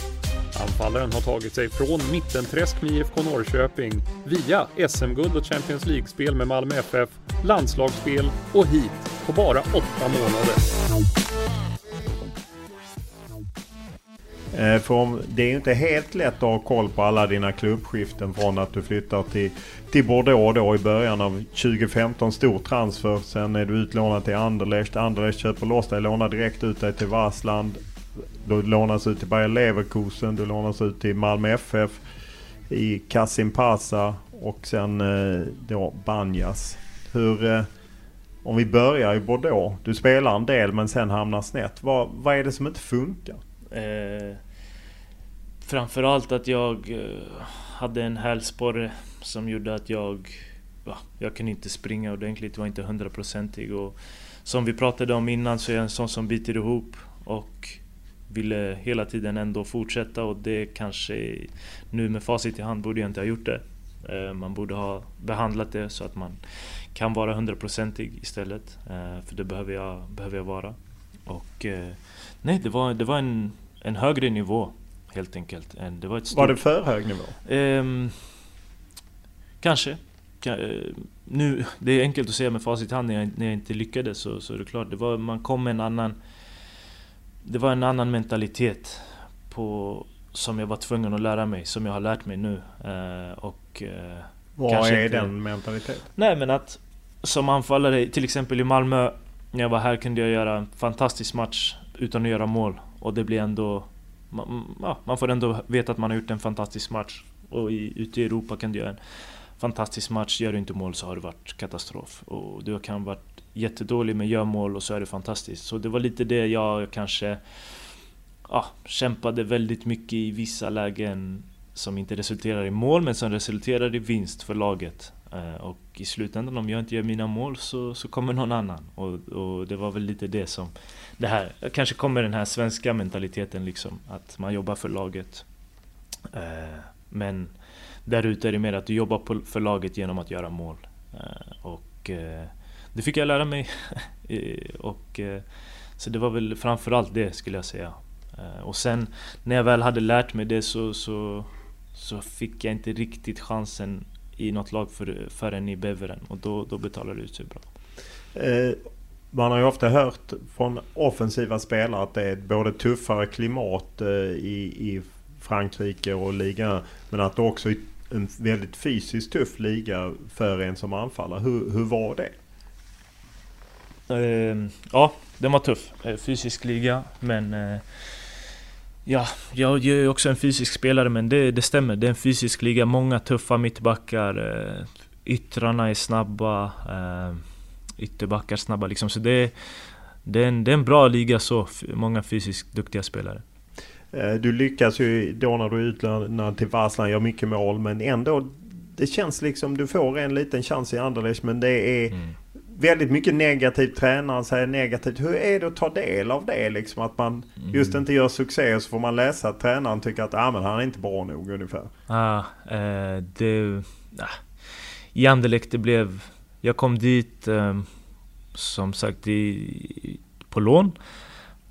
Anfallaren har tagit sig från mittenträsk med IFK Norrköping via SM-guld och Champions League-spel med Malmö FF, landslagsspel och hit på bara åtta månader. Eh, för om, det är ju inte helt lätt att ha koll på alla dina klubbskiften från att du flyttar till, till Bordeaux då i början av 2015. Stor transfer. Sen är du utlånad till Anderlecht. Anderlecht köper loss dig, lånar direkt ut dig till Vassland. Du lånas ut till Bayer Leverkusen. Du lånas ut till Malmö FF. I Kasim Pasa och sen eh, då Banjas. Hur... Eh, om vi börjar i Bordeaux. Du spelar en del men sen hamnar snett. Vad, vad är det som inte funkar? Eh, framförallt att jag eh, hade en hälsporre som gjorde att jag... Va, jag kunde inte springa ordentligt, var inte hundraprocentig. Och som vi pratade om innan så är jag en sån som biter ihop. Och ville hela tiden ändå fortsätta och det kanske nu med facit i hand borde jag inte ha gjort det. Eh, man borde ha behandlat det så att man kan vara hundraprocentig istället. Eh, för det behöver jag, behöver jag vara. Och eh, nej, det var, det var en, en högre nivå helt enkelt. Det var, ett stort, var det för hög nivå? Eh, kanske. Nu, det är enkelt att säga med facit i hand när jag, när jag inte lyckades så, så är det klart. Det var, man kom med en annan... Det var en annan mentalitet på, som jag var tvungen att lära mig, som jag har lärt mig nu. Eh, och, eh, Vad är inte, den mentaliteten? Nej men att som anfallare, till exempel i Malmö, när jag var här kunde jag göra en fantastisk match utan att göra mål. Och det blir ändå... Man, ja, man får ändå veta att man har gjort en fantastisk match. Och i, ute i Europa kan du göra en fantastisk match. Gör du inte mål så har det varit katastrof. Och du kan ha varit jättedålig men gör mål och så är det fantastiskt. Så det var lite det jag kanske ja, kämpade väldigt mycket i vissa lägen som inte resulterar i mål men som resulterar i vinst för laget. Eh, och i slutändan om jag inte gör mina mål så, så kommer någon annan. Och, och det var väl lite det som... Det här, kanske kommer den här svenska mentaliteten liksom. Att man jobbar för laget. Eh, men där ute är det mer att du jobbar för laget genom att göra mål. Eh, och eh, det fick jag lära mig. [laughs] och, eh, så det var väl framförallt det skulle jag säga. Eh, och sen när jag väl hade lärt mig det så, så, så fick jag inte riktigt chansen i något lag för, förrän i Beveren och då, då betalade det ut sig bra. Eh, man har ju ofta hört från offensiva spelare att det är både tuffare klimat eh, i, i Frankrike och ligan men att det också är en väldigt fysiskt tuff liga för en som anfallare. Hur, hur var det? Eh, ja, den var tuff. Eh, fysisk liga men eh, Ja, jag är också en fysisk spelare men det, det stämmer. Det är en fysisk liga. Många tuffa mittbackar. Eh, yttrarna är snabba. Ytterbackar snabba liksom. Så det, det, är en, det är en bra liga så. Många fysiskt duktiga spelare. Du lyckas ju då när du är utlånad till Varslan, gör mycket mål men ändå det känns liksom du får en liten chans i Anderlecht men det är mm väldigt mycket negativt. Tränaren säger negativt. Hur är det att ta del av det? Liksom att man just inte gör succé och så får man läsa att tränaren tycker att ah, men han är inte bra nog ungefär. Ah, eh, det... Ah. I Anderlecht det blev... Jag kom dit eh, som sagt i, på lån.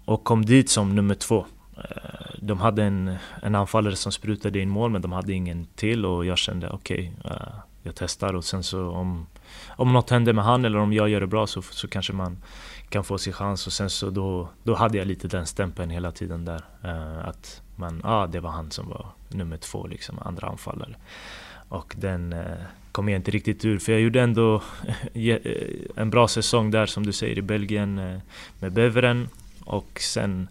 Och kom dit som nummer två. Eh, de hade en, en anfallare som sprutade in mål men de hade ingen till och jag kände okej, okay, uh, jag testar och sen så om om något händer med han eller om jag gör det bra så, så kanske man kan få sin chans. Och sen så då, då hade jag lite den stämpeln hela tiden där. Uh, att man, ah, det var han som var nummer två, liksom, andra anfallare. Och den uh, kom jag inte riktigt ur, för jag gjorde ändå [laughs] eh, en bra säsong där som du säger i Belgien uh, med Beveren. Och sen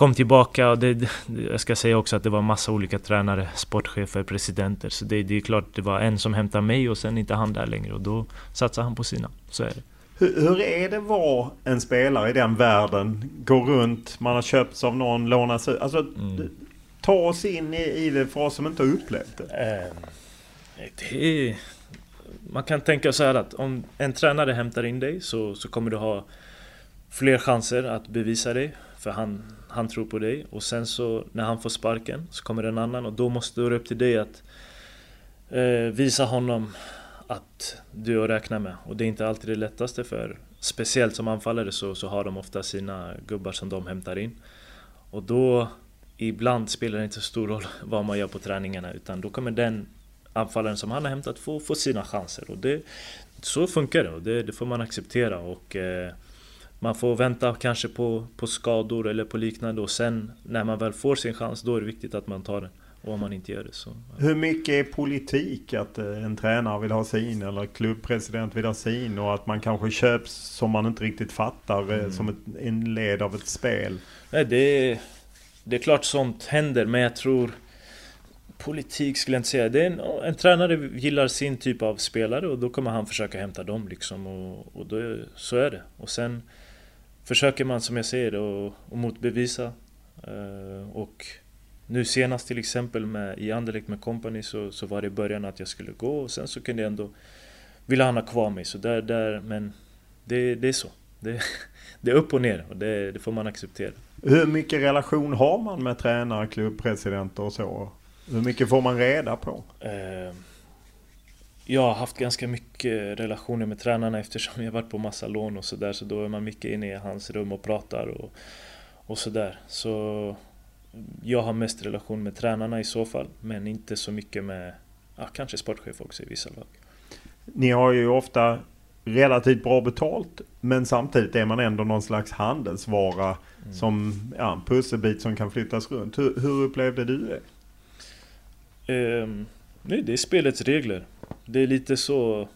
kom tillbaka och det, jag ska säga också att det var massa olika tränare, sportchefer, presidenter. Så det, det är klart, det var en som hämtade mig och sen inte han där längre och då satsade han på sina. Så är det. Hur, hur är det att vara en spelare i den världen? Gå runt, man har köpts av någon, lånas ut. Alltså, mm. ta oss in i, i det för oss som inte har upplevt det. Eh, det är, man kan tänka så här att om en tränare hämtar in dig så, så kommer du ha fler chanser att bevisa dig. För han, han tror på dig och sen så när han får sparken så kommer en annan och då måste det upp till dig att eh, visa honom att du är att räkna med. Och det är inte alltid det lättaste för speciellt som anfallare så, så har de ofta sina gubbar som de hämtar in. Och då ibland spelar det inte så stor roll [laughs] vad man gör på träningarna utan då kommer den anfallaren som han har hämtat få, få sina chanser. Och det, så funkar det och det, det får man acceptera. Och, eh, man får vänta kanske på, på skador eller på liknande och sen när man väl får sin chans då är det viktigt att man tar den. Och om man inte gör det så... Ja. Hur mycket är politik att eh, en tränare vill ha sin eller klubbpresident vill ha sin och att man kanske köps som man inte riktigt fattar eh, mm. som ett, en led av ett spel? Nej, det, det är klart sånt händer men jag tror politik skulle jag inte säga. Det är en, en tränare gillar sin typ av spelare och då kommer han försöka hämta dem liksom. Och, och då, så är det. Och sen försöker man som jag säger och, och motbevisa. Uh, och nu senast till exempel med, i Anderlecht med Company så, så var det i början att jag skulle gå och sen så kunde jag ändå vilja han ha kvar mig. Så där, där, men det, det är så. Det, [laughs] det är upp och ner och det, det, får man acceptera. Hur mycket relation har man med tränare, klubbpresidenter och så? Hur mycket får man reda på? Uh, jag har haft ganska mycket relationer med tränarna eftersom jag varit på massa lån och sådär. Så då är man mycket inne i hans rum och pratar och, och sådär. Så jag har mest relation med tränarna i så fall. Men inte så mycket med, ja, kanske sportchef också i vissa lag. Ni har ju ofta relativt bra betalt. Men samtidigt är man ändå någon slags handelsvara. Mm. Som ja, en pusselbit som kan flyttas runt. Hur, hur upplevde du det? Um, nej, det är spelets regler. Det är lite så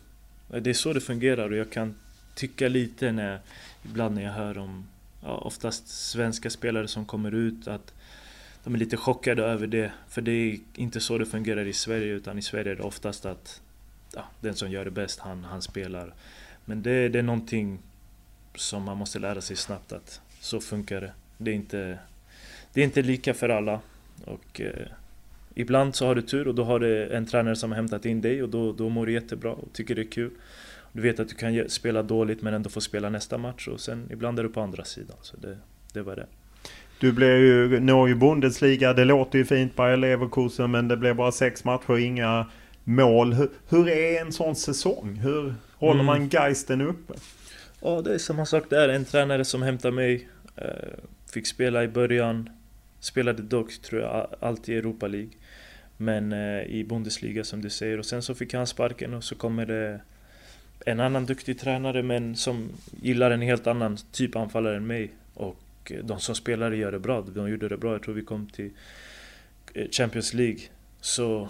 eh, det är så det fungerar och jag kan tycka lite när ibland när jag hör om ja, oftast svenska spelare som kommer ut att de är lite chockade över det. För det är inte så det fungerar i Sverige utan i Sverige är det oftast att ja, den som gör det bäst, han, han spelar. Men det, det är någonting som man måste lära sig snabbt att så funkar det. Det är inte, det är inte lika för alla. Och eh, Ibland så har du tur och då har du en tränare som har hämtat in dig och då, då mår du jättebra och tycker det är kul. Du vet att du kan spela dåligt men ändå få spela nästa match och sen ibland är du på andra sidan. Så det, det var det. Du blev ju, når ju Bundesliga, det låter ju fint Bayer Leverkusen men det blev bara sex matcher, inga mål. Hur, hur är en sån säsong? Hur håller mm. man geisten uppe? Ja, det är samma sak där. En tränare som hämtar mig. Eh, fick spela i början. Spelade dock, tror jag, alltid i Europa League. Men eh, i Bundesliga som du säger. Och sen så fick han sparken och så kommer det en annan duktig tränare men som gillar en helt annan typ anfallare än mig. Och eh, de som spelade gör det bra. De gjorde det bra. Jag tror vi kom till eh, Champions League. Så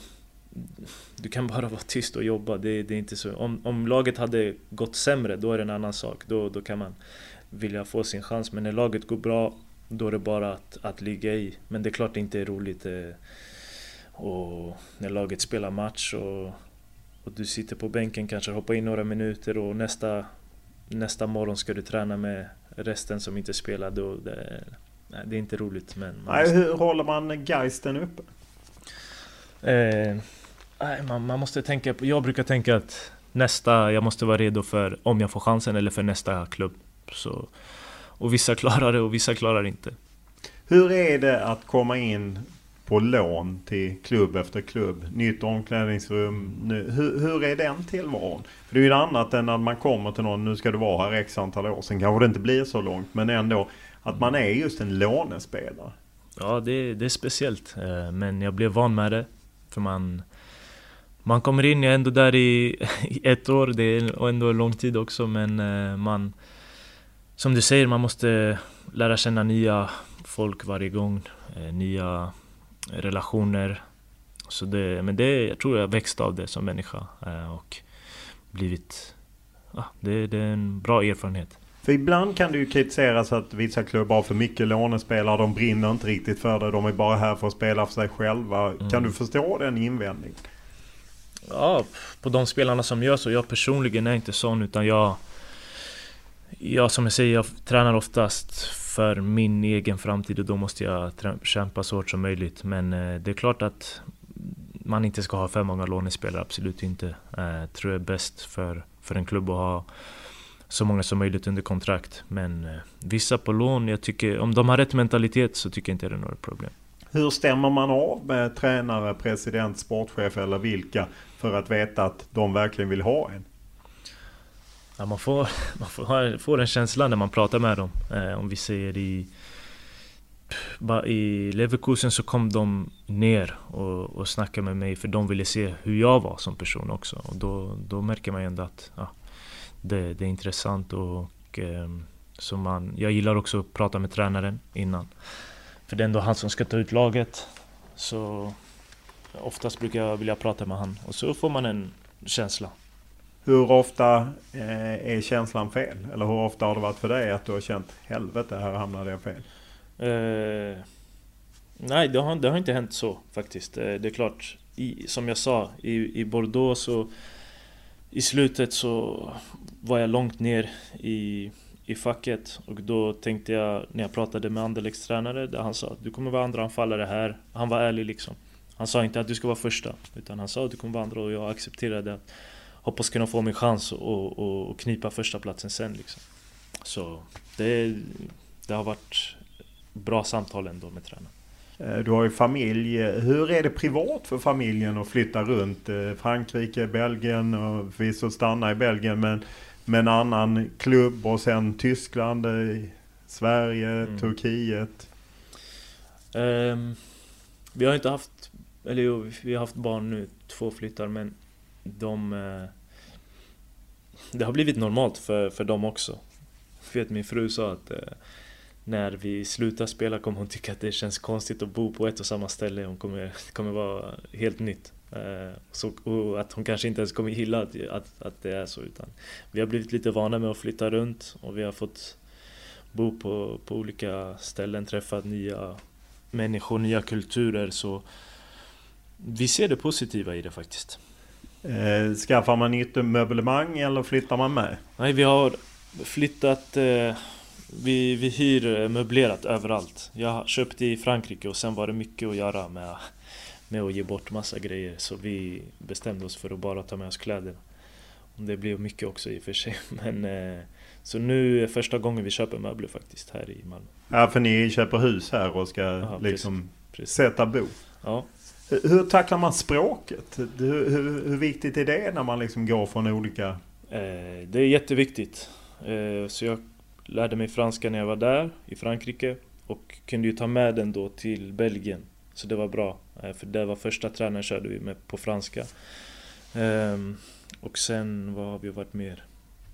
du kan bara [laughs] vara tyst och jobba. Det, det är inte så. Om, om, laget hade gått sämre, då är det en annan sak. Då, då kan man vilja få sin chans. Men när laget går bra, då är det bara att, att ligga i. Men det är klart det inte är roligt. Eh, och när laget spelar match och, och du sitter på bänken, kanske hoppar in några minuter och nästa, nästa morgon ska du träna med resten som inte spelar. Då, det, nej, det är inte roligt. Men nej, måste... Hur håller man geisten uppe? Eh, nej, man, man måste tänka på, jag brukar tänka att nästa, jag måste vara redo för om jag får chansen eller för nästa klubb. Så, och vissa [laughs] klarar det och vissa klarar det inte. Hur är det att komma in på lån till klubb efter klubb. Nytt omklädningsrum. Nu, hur, hur är den tillvaron? För det är ju annat än att man kommer till någon, nu ska du vara här x antal år. Sen kanske det inte blir så långt, men ändå att man är just en lånespelare. Ja, det, det är speciellt. Eh, men jag blev van med det. För man, man kommer in, jag är ändå där i, [laughs] i ett år, det är ändå en lång tid också, men eh, man... Som du säger, man måste lära känna nya folk varje gång. Eh, nya relationer. Så det, men det, jag tror jag växt av det som människa eh, och blivit... Ja, det, det är en bra erfarenhet. För ibland kan det ju kritiseras att vissa klubbar har för mycket lånespelare. De brinner inte riktigt för det. De är bara här för att spela för sig själva. Mm. Kan du förstå den invändningen? Ja, på de spelarna som gör så. Jag personligen är inte sån utan jag... Jag som jag säger, jag tränar oftast för min egen framtid och då måste jag kämpa så hårt som möjligt. Men eh, det är klart att man inte ska ha för många lånespelare, absolut inte. Eh, jag tror jag är bäst för, för en klubb att ha så många som möjligt under kontrakt. Men eh, vissa på lån, jag tycker, om de har rätt mentalitet så tycker jag inte det är några problem. Hur stämmer man av med tränare, president, sportchef eller vilka för att veta att de verkligen vill ha en? Ja, man får, [laughs] man får, får en känsla när man pratar med dem. Eh, om vi säger i... I Leverkusen så kom de ner och, och snackade med mig för de ville se hur jag var som person också. Och då, då märker man ju ändå att ja, det, det är intressant och eh, så man, jag gillar också att prata med tränaren innan. För det är ändå han som ska ta ut laget. Så oftast brukar jag vilja prata med han och så får man en känsla. Hur ofta eh, är känslan fel? Eller hur ofta har det varit för dig att du har känt helvete, här hamnade jag fel? Eh, Nej, det har, det har inte hänt så faktiskt. Eh, det är klart, i, som jag sa, i, i Bordeaux så... I slutet så var jag långt ner i, i facket och då tänkte jag när jag pratade med Anderlechts tränare där han sa att du kommer vara andra anfallare här. Han var ärlig liksom. Han sa inte att du ska vara första utan han sa att du kommer vara andra och jag accepterade att hoppas kunna få min chans och, och, och knipa första platsen sen liksom. Så det, det har varit bra samtal ändå med tränaren. Eh, du har ju familj. Hur är det privat för familjen att flytta runt? Eh, Frankrike, Belgien och förvisso stanna i Belgien men med en annan klubb och sen Tyskland, eh, Sverige, mm. Turkiet. Um, vi har inte haft, eller jo, vi har haft barn nu, två flyttar men de... Eh, det har blivit normalt för, för dem också. Jag vet min fru sa att eh, när vi slutar spela kommer hon tycka att det känns konstigt att bo på ett och samma ställe. Hon kommer, det kommer vara helt nytt. Eh, så, och att hon kanske inte ens kommer gilla att, att, att det är så. Utan vi har blivit lite vana med att flytta runt och vi har fått bo på, på olika ställen, träffat nya människor, nya kulturer. Så vi ser det positiva i det faktiskt. Eh, skaffar man nytt möblemang eller flyttar man med? Nej, vi har flyttat... Eh, vi, vi hyr möblerat överallt. Jag köpte i Frankrike och sen var det mycket att göra med, med att ge bort massa grejer. Så vi bestämde oss för att bara ta med oss kläder. Det blev mycket också i och för sig. [laughs] Men, eh, så nu är första gången vi köper möbler faktiskt här i Malmö. Ja, för ni köper hus här och ska Aha, liksom precis. sätta bo. Ja. Hur tacklar man språket? Hur, hur, hur, viktigt är det när man liksom går från olika... Eh, det är jätteviktigt. Eh, så jag lärde mig franska när jag var där i Frankrike och kunde ju ta med den då till Belgien. Så det var bra. Eh, för det var första tränaren körde vi med på franska. Ehm, och sen, vad har vi varit mer?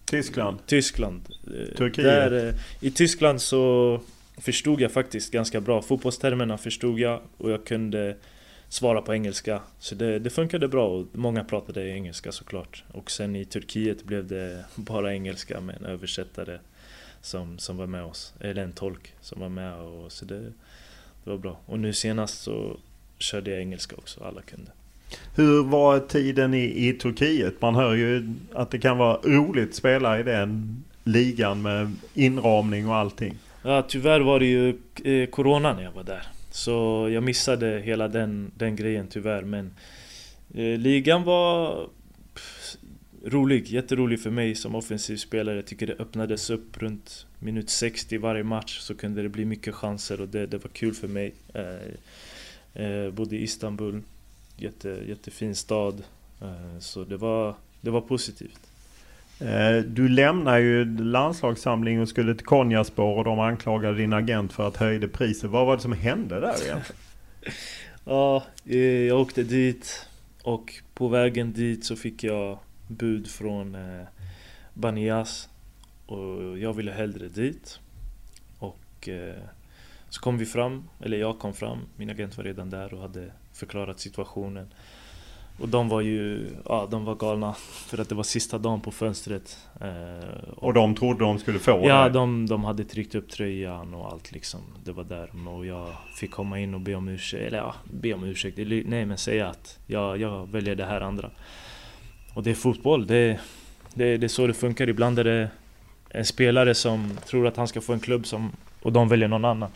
Tyskland? Tyskland. Eh, Turkiet? Där, I Tyskland så förstod jag faktiskt ganska bra. Fotbollstermerna förstod jag och jag kunde svara på engelska. Så det, det funkade bra och många pratade engelska såklart. Och sen i Turkiet blev det bara engelska med en översättare som, som var med oss. Eller en tolk som var med. Och, så det, det var bra. Och nu senast så körde jag engelska också, alla kunde. Hur var tiden i, i Turkiet? Man hör ju att det kan vara roligt att spela i den ligan med inramning och allting. Ja, tyvärr var det ju eh, Corona när jag var där. Så jag missade hela den, den grejen tyvärr. Men eh, ligan var pff, rolig, jätterolig för mig som offensiv spelare. Jag tycker det öppnades upp runt minut 60 varje match så kunde det bli mycket chanser och det, det var kul för mig. Eh, eh, bodde i Istanbul, jätte, jättefin stad. Eh, så det var, det var positivt. Eh, du lämnar ju landslagssamling och skulle till Konjaspår och de anklagade din agent för att höjde priset. Vad var det som hände där egentligen? [laughs] ja, eh, jag åkte dit och på vägen dit så fick jag bud från eh, Banias och jag ville hellre dit. Och så kom vi fram, eller jag kom fram, min agent var redan där och hade förklarat situationen. Och de var ju, ja de var galna för att det var sista dagen på fönstret. Eh, och, och de trodde de skulle få Ja, de, de hade tryckt upp tröjan och allt liksom. Det var där. Och jag fick komma in och be om ursäkt, eller ja, be om ursäkt. Nej men säga att jag, jag väljer det här andra. Och det är fotboll, det, det, det är så det funkar. Ibland är det en spelare som tror att han ska få en klubb som, och de väljer någon annan.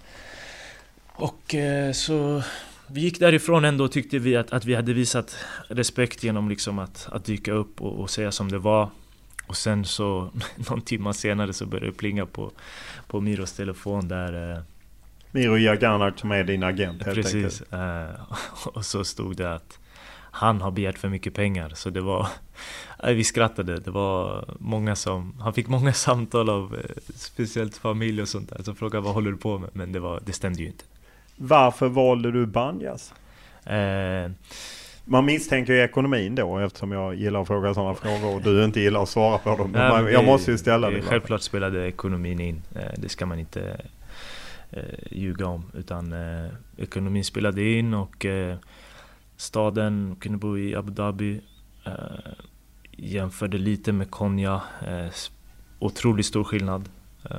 Och eh, så vi gick därifrån ändå tyckte vi att, att vi hade visat respekt genom liksom att, att dyka upp och, och säga som det var. Och sen så [laughs] någon timme senare så började det plinga på, på Miros telefon där eh, Miro Jaganac som är din agent helt Precis. Eh, [laughs] och så stod det att han har begärt för mycket pengar. Så det var... [laughs] Vi skrattade. Det var många som... Han fick många samtal av eh, speciellt familj och sånt där. Som frågade vad håller du på med? Men det, var, det stämde ju inte. Varför valde du Banjas? Eh, man misstänker ju ekonomin då eftersom jag gillar att fråga sådana frågor och du inte gillar att svara på dem. Nej, jag måste ju ställa det. Självklart spelade ekonomin in. Eh, det ska man inte eh, ljuga om. Utan eh, ekonomin spelade in och eh, staden, kunde bo i Abu Dhabi. Eh, jämförde lite med Konya. Eh, otroligt stor skillnad. Eh,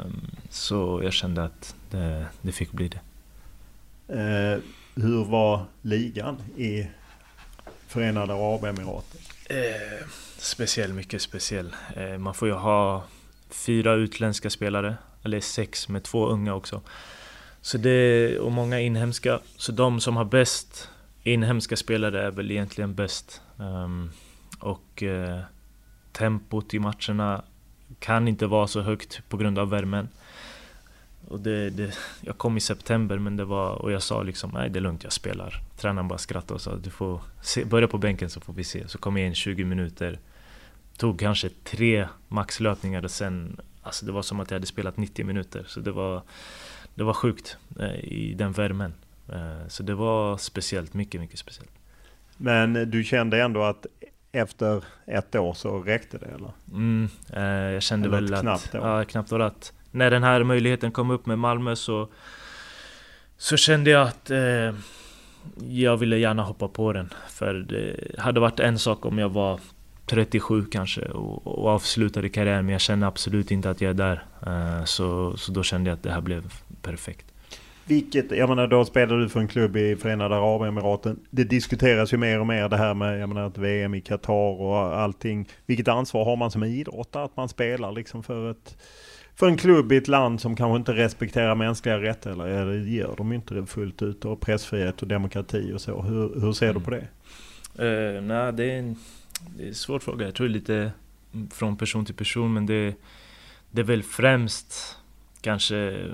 så jag kände att det, det fick bli det. Eh, hur var ligan i Förenade Arabemiraten? Eh, speciell, mycket speciell. Eh, man får ju ha fyra utländska spelare, eller sex med två unga också. Så det, och många inhemska. Så de som har bäst inhemska spelare är väl egentligen bäst. Um, och eh, tempot i matcherna kan inte vara så högt på grund av värmen. Och det, det, jag kom i september men det var, och jag sa liksom nej det är lugnt jag spelar. Tränaren bara skrattade och sa du får se, börja på bänken så får vi se. Så kom jag in 20 minuter. Tog kanske tre maxlöpningar och sen, alltså det var som att jag hade spelat 90 minuter. Så det var, det var sjukt eh, i den värmen. Eh, så det var speciellt, mycket, mycket speciellt. Men du kände ändå att efter ett år så räckte det eller? Mm, eh, jag kände eller väl att... knappt Ja, knappt år att när den här möjligheten kom upp med Malmö så... Så kände jag att... Eh, jag ville gärna hoppa på den. För det hade varit en sak om jag var 37 kanske och, och avslutade karriären men jag känner absolut inte att jag är där. Eh, så, så då kände jag att det här blev perfekt. Vilket, jag menar då spelar du för en klubb i Förenade Arabemiraten. Det diskuteras ju mer och mer det här med, jag menar ett VM i Qatar och allting. Vilket ansvar har man som idrottare att man spelar liksom för ett för en klubb i ett land som kanske inte respekterar mänskliga rättigheter, eller gör de inte det fullt ut, och pressfrihet och demokrati och så. Hur, hur ser du på det? Uh, nej, det är, en, det är en svår fråga. Jag tror lite från person till person, men det, det är väl främst kanske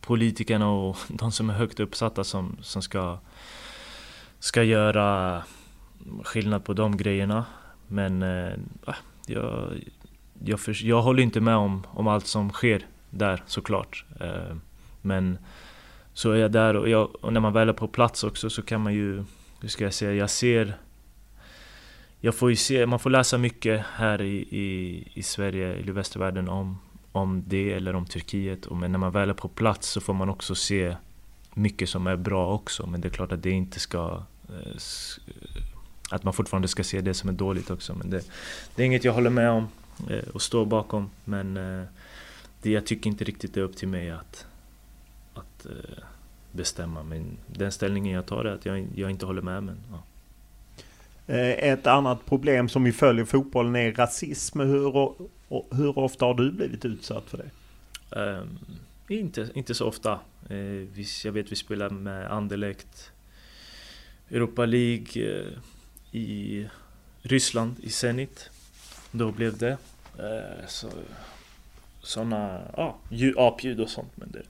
politikerna och [laughs] de som är högt uppsatta som, som ska, ska göra skillnad på de grejerna. Men uh, jag, jag, för, jag håller inte med om, om allt som sker där såklart. Eh, men så är jag där och, jag, och när man väl är på plats också så kan man ju, hur ska jag säga, jag ser jag får ju se, man får läsa mycket här i, i, i Sverige, i västvärlden om, om det eller om Turkiet. Men när man väl är på plats så får man också se mycket som är bra också. Men det är klart att det inte ska... Eh, att man fortfarande ska se det som är dåligt också. Men det, det är inget jag håller med om och står bakom. Men eh, det, jag tycker inte riktigt det är upp till mig att, att eh, bestämma. Men den ställningen jag tar är att jag, jag inte håller med. Men, ja. Eh, ett annat problem som vi följer fotbollen är rasism. Hur, hur ofta har du blivit utsatt för det? Um, inte, inte så ofta. Uh, jag vet vi spelar med Anderlecht Europa League uh, i Ryssland, i Zenit. Då blev det. Uh, så, såna, ja, apljud och sånt. Men det,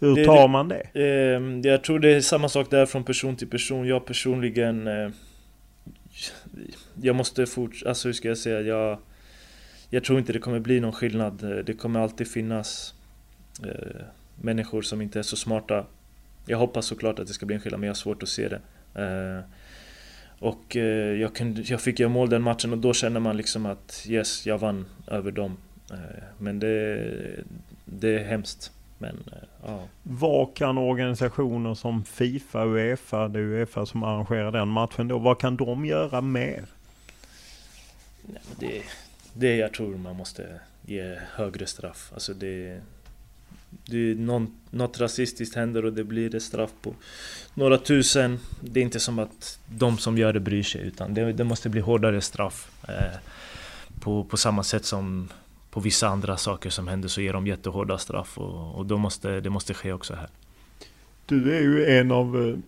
hur tar man det? Ehm, jag tror det är samma sak där från person till person. Jag personligen jag måste fortsätta, alltså hur ska jag säga, jag, jag tror inte det kommer bli någon skillnad. Det kommer alltid finnas eh, människor som inte är så smarta. Jag hoppas såklart att det ska bli en skillnad, men jag har svårt att se det. Och eh, jag, kunde, jag fick göra mål den matchen och då känner man liksom att yes, jag vann över dem. Eh, men det, det är hemskt. Men, eh, ja. Vad kan organisationer som Fifa Uefa, det är Uefa som arrangerar den matchen då, vad kan de göra mer? Nej, det, det jag tror man måste ge högre straff. Alltså det, det någon, något rasistiskt händer och det blir ett straff på några tusen. Det är inte som att de som gör det bryr sig utan det, det måste bli hårdare straff. Eh, på, på samma sätt som på vissa andra saker som händer så ger de jättehårda straff och, och då måste, det måste ske också här. Du är ju en av, eh,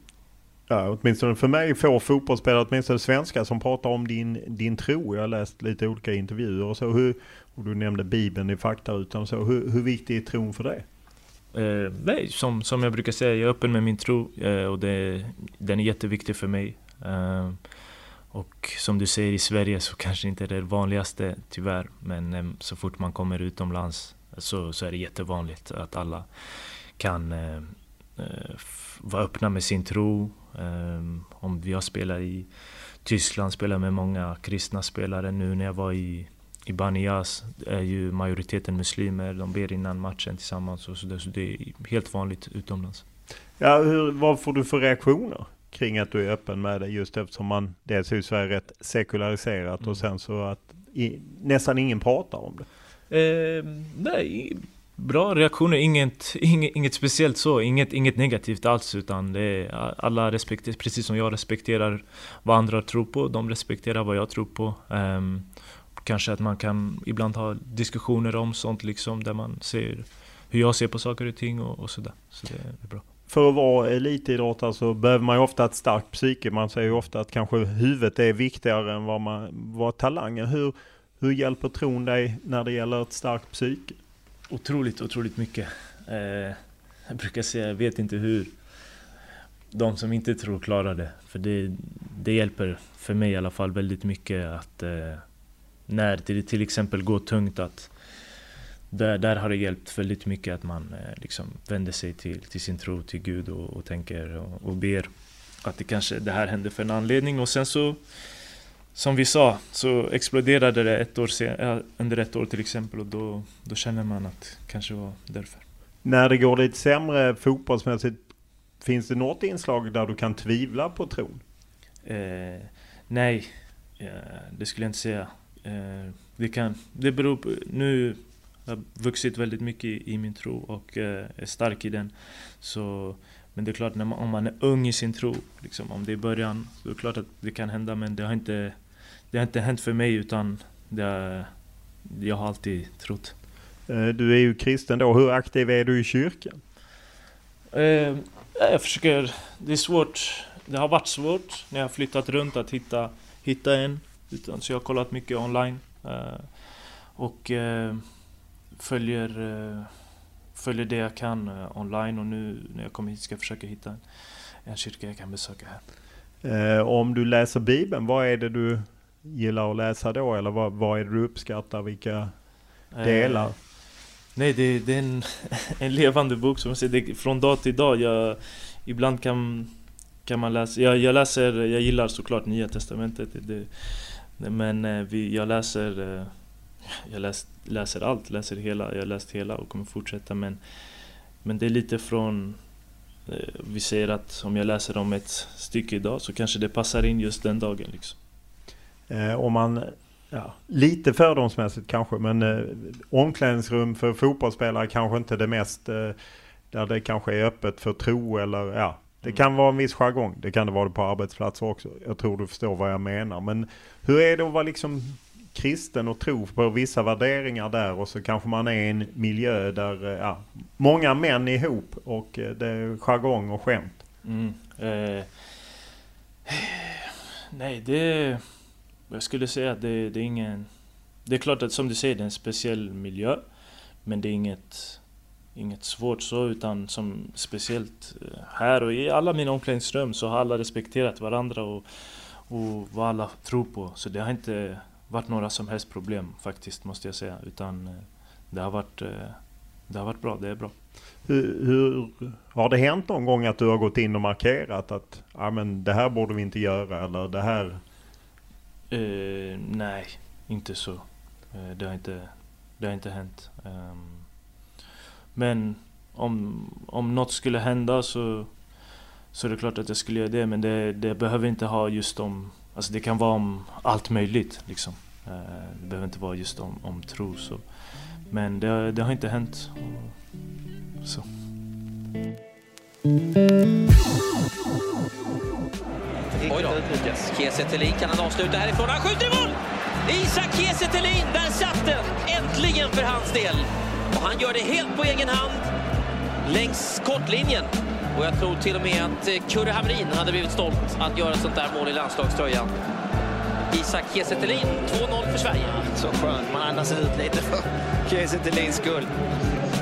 ja, åtminstone för mig, få fotbollsspelare, åtminstone svenska, som pratar om din, din tro. Jag har läst lite olika intervjuer och så. Hur, och du nämnde Bibeln i faktarutan så. Hur, hur viktig är tron för dig? Eh, nej, som, som jag brukar säga, jag är öppen med min tro eh, och det, den är jätteviktig för mig. Eh, och som du säger i Sverige så kanske inte det är det vanligaste tyvärr. Men eh, så fort man kommer utomlands så, så är det jättevanligt att alla kan eh, eh vara öppna med sin tro. Eh, om jag spelar i Tyskland, spelar med många kristna spelare. Nu när jag var i, i Banias är ju majoriteten muslimer. De ber innan matchen tillsammans. Och så, det, så det är helt vanligt utomlands. Ja, hur, vad får du för reaktioner? kring att du är öppen med det just eftersom man dels är Sverige rätt sekulariserat mm. och sen så att i, nästan ingen pratar om det. Eh, nej, Bra reaktioner, inget, inget, inget speciellt så, inget, inget negativt alls utan det är, alla respekterar, precis som jag respekterar vad andra tror på, de respekterar vad jag tror på. Um, kanske att man kan ibland ha diskussioner om sånt liksom där man ser hur jag ser på saker och ting och, och sådär. Så det är bra. För att vara elitidrottare så behöver man ju ofta ett starkt psyke. Man säger ju ofta att kanske huvudet är viktigare än vad, man, vad talangen. Hur, hur hjälper tron dig när det gäller ett starkt psyke? Otroligt, otroligt mycket. Eh, jag brukar säga, jag vet inte hur de som inte tror klarar det. För det, det hjälper, för mig i alla fall, väldigt mycket att eh, när det till exempel går tungt att där, där har det hjälpt väldigt mycket att man eh, liksom vänder sig till, till sin tro, till Gud och, och tänker och, och ber att det kanske det här hände för en anledning och sen så som vi sa så exploderade det ett år sen, under ett år till exempel och då, då känner man att kanske var därför. När det går lite sämre fotbollsmässigt, finns det något inslag där du kan tvivla på tron? Eh, nej, det skulle jag inte säga. Eh, det, kan, det beror på, nu har jag vuxit väldigt mycket i, min tro och eh, är stark i den. Så, men det är klart, när man, om man är ung i sin tro, liksom, om det är början, så är det klart att det kan hända men det har inte det har inte hänt för mig utan det, jag har alltid trott. Eh, du är ju kristen då. Hur aktiv är du i kyrkan? Jag försöker... Det är svårt. Det har varit svårt när jag har flyttat runt att hitta, hitta en. Utan, så jag har kollat mycket online. Eh, och följer, följer det jag kan online. Och nu när jag kommer hit ska jag försöka hitta en, en kyrka jag kan besöka här. Om du läser Bibeln, vad är det du gillar att läsa då? Eller vad, vad är det du uppskattar? Vilka delar? Eh, nej, det, det, är en, [laughs] en levande bok som jag säger. från dag till dag. Jag, ibland kan, kan man läsa... Jag, jag läser... Jag gillar såklart Nya Testamentet. Det, det, men eh, vi, jag läser... Eh, jag läs, läser allt, läser hela. Jag har läst hela och kommer fortsätta. Men, men det är lite från... Eh, vi säger att om jag läser om ett stycke idag så kanske det passar in just den dagen. Liksom. Eh, om man, ja, lite fördomsmässigt kanske, men eh, omklädningsrum för fotbollsspelare kanske inte det mest, eh, där det kanske är öppet för tro eller ja. Det kan vara en viss jargong, det kan det vara på arbetsplatser också. Jag tror du förstår vad jag menar. Men hur är det att vara liksom kristen och tro på vissa värderingar där och så kanske man är i en miljö där ja, många män är ihop och det är jargong och skämt. Mm, eh, nej, det... Jag skulle säga att det, det är ingen... Det är klart att som du säger, det är en speciell miljö. Men det är inget, inget svårt så, utan som speciellt eh, här och i alla mina omklädningsrum så har alla respekterat varandra och, och vad alla tror på. Så det har inte varit några som helst problem faktiskt, måste jag säga. Utan eh, det har varit, eh, det har varit bra, det är bra. Hur, hur, har det hänt någon gång att du har gått in och markerat att ah, men det här borde vi inte göra eller det här Uh, nej, inte så. Uh, det, har inte, det har inte hänt. Um, men om, om något skulle hända så, så är det klart att jag skulle göra det. Men det, det behöver inte ha just om... Alltså det kan vara om allt möjligt. Liksom. Eh, det behöver inte vara just om, om tro. Så. Men det, det har inte hänt. Så. Oj då. Kiese kan han avsluta härifrån. Han skjuter i mål! Isak Kiese där satt den! Äntligen för hans del. Och han gör det helt på egen hand längs kortlinjen. Och jag tror till och med att eh, Kurre Hamrin hade blivit stolt att göra sånt där mål i landslagströjan. Isak Kiese 2-0 för Sverige. Så skönt, man andas ut lite för Kiese skull.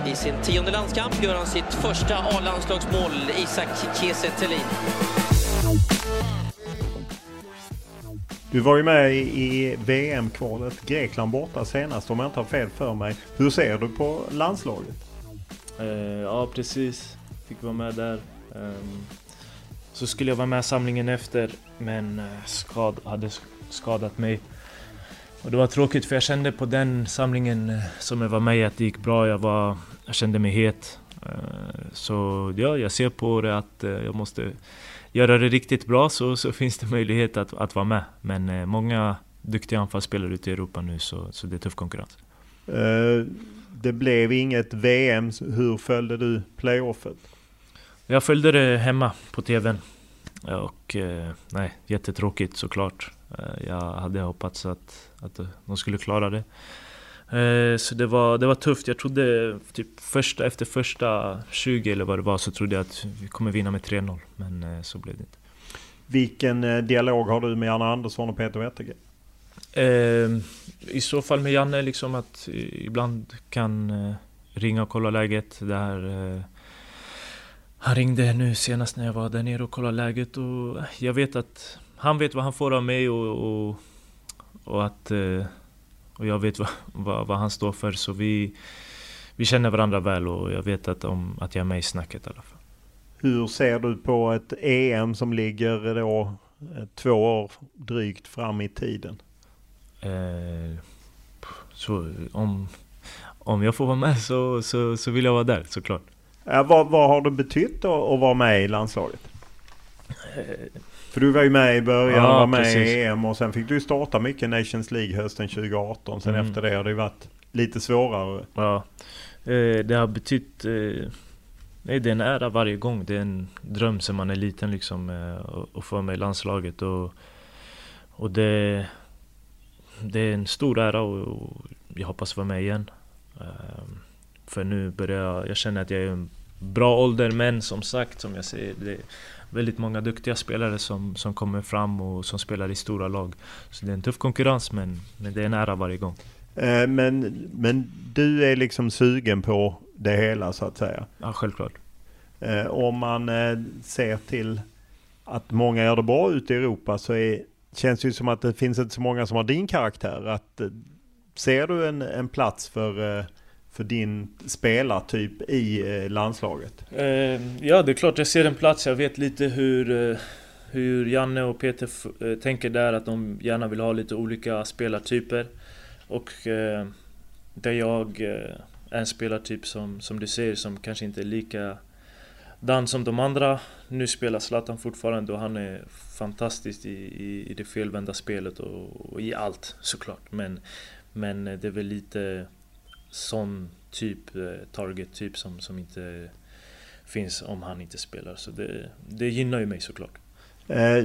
I sin tionde landskamp gör han sitt första A-landslagsmål, Isak Kiese Du var ju med i VM-kvalet Grekland borta senast om jag inte har fel för mig. Hur ser du på landslaget? Uh, ja precis, fick vara med där. Um, så skulle jag vara med samlingen efter men eh, skad, hade skadat mig. Och det var tråkigt för jag kände på den samlingen eh, som jag var med i att det gick bra. Jag, var, jag kände mig het. Så ja, jag ser på det att jag måste göra det riktigt bra så, så finns det möjlighet att, att vara med. Men eh, många duktiga anfallsspelare ute i Europa nu så, så det är tuff konkurrens. Eh, det blev inget VM. Hur följde du playoffet? Jag följde det hemma på TVn. Och eh, nej, jättetråkigt såklart. Eh, jag hade hoppats att, att de skulle klara det. Eh, så det var, det var tufft. Jag trodde typ första, efter första 20 eller vad det var så trodde jag att vi kommer vinna med 3-0. Men eh, så blev det inte. Vilken eh, dialog har du med Janne Andersson och Peter Wettergren? Eh, I så fall med Janne liksom att ibland kan eh, ringa och kolla läget. Där, eh, han ringde nu senast när jag var där nere och kollade läget och jag vet att han vet vad han får av mig och, och, och att och jag vet vad, vad, vad, han står för så vi, vi känner varandra väl och jag vet att, om, att jag är med i snacket i alla fall. Hur ser du på ett EM som ligger då två år drygt fram i tiden? Eh, så om, om jag får vara med så, så, så vill jag vara där såklart. Ja, vad, vad har det betytt då att vara med i landslaget? Eh, För du var ju med i början, ja, var med precis. i EM och sen fick du starta mycket Nations League hösten 2018. Sen mm. efter det har det varit lite svårare. Ja, eh, det har betytt... Eh, nej, det är en ära varje gång. Det är en dröm sen man är liten liksom att få med i landslaget. Och, och det det är en stor ära och, jag hoppas vara med igen. Ehm, för nu börjar jag, jag känner att jag är i en bra ålder men som sagt, som jag säger, det väldigt många duktiga spelare som, som kommer fram och som spelar i stora lag. Så det är en tuff konkurrens men, men det är en ära varje gång. Ehm, men, men du är liksom sugen på det hela så att säga? Ja, självklart. Ehm, om man eh, ser till att många gör det bra ute i Europa så är känns ju som att det finns inte så många som har din karaktär. Att, eh, ser du en, en plats för, eh, för din spelartyp i eh, landslaget? Eh, ja, det är klart jag ser en plats. Jag vet lite hur, eh, hur Janne och Peter tänker där. Att de gärna vill ha lite olika spelartyper. Och där jag är en spelartyp som, som du ser som kanske inte är lika Dan som de andra. Nu spelar Zlatan fortfarande och han är fantastisk i, i, i det felvända spelet och, och, i allt såklart. Men, men det är väl lite sån typ, eh, target-typ som, som inte finns om han inte spelar. Så det, det gynnar ju mig såklart. Eh,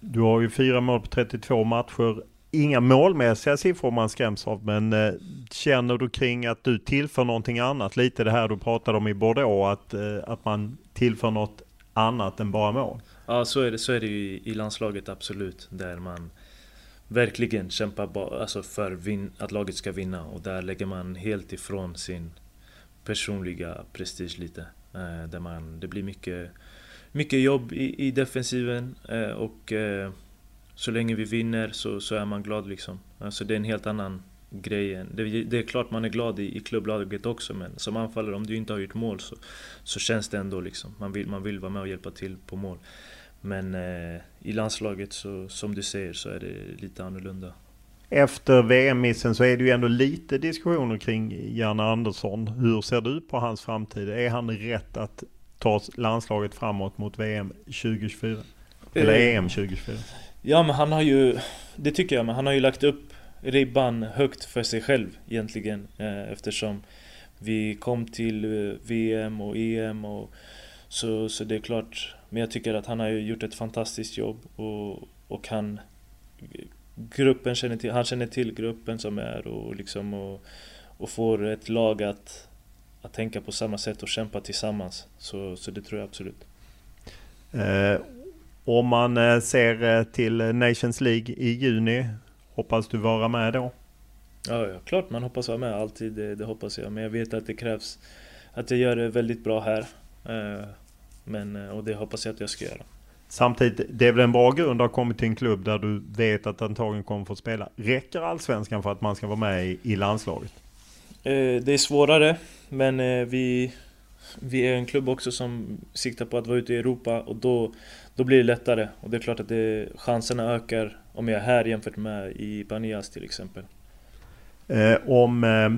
du har ju fyra mål på 32 matcher inga målmässiga siffror man skräms av, men eh, känner du kring att du tillför någonting annat? Lite det här du pratade om i Bordeaux, att, eh, att man tillför något annat än bara mål. Ja, så är det, så är det ju i landslaget absolut, där man verkligen kämpar alltså för att laget ska vinna och där lägger man helt ifrån sin personliga prestige lite. Eh, där man, det blir mycket, mycket jobb i, i defensiven eh, och eh, så länge vi vinner så, så är man glad liksom. Alltså det är en helt annan grej. Det, det är klart man är glad i, i klubblaget också men som anfallare om du inte har gjort mål så, så känns det ändå liksom. Man vill, man vill vara med och hjälpa till på mål. Men eh, i landslaget så, som du säger så är det lite annorlunda. Efter VM-missen så är det ju ändå lite diskussioner kring Janne Andersson. Hur ser du på hans framtid? Är han rätt att ta landslaget framåt mot VM 2024? Eller eh, EM 2024? Ja men han har ju, det tycker jag, men han har ju lagt upp ribban högt för sig själv egentligen. Eh, eftersom vi kom till eh, VM och EM och så, så det är klart. Men jag tycker att han har gjort ett fantastiskt jobb och, och han gruppen känner till, han känner till gruppen som är och liksom och, och får ett lag att, att tänka på samma sätt och kämpa tillsammans. Så, så det tror jag absolut. Eh, om man eh, ser eh, till Nations League i juni, hoppas du vara med då? Ja, ja klart man hoppas vara med. Alltid, det, det, hoppas jag. Men jag vet att det krävs att jag gör det väldigt bra här. Eh, men, och det hoppas jag att jag ska göra. Samtidigt, det är väl en bra grund att ha kommit till en klubb där du vet att antagligen kommer få spela. Räcker allsvenskan för att man ska vara med i, i landslaget? Det är svårare, men vi, vi är en klubb också som siktar på att vara ute i Europa och då då blir det lättare. Och det är klart att det, chanserna ökar om jag är här jämfört med i Banias till exempel. Eh, om eh,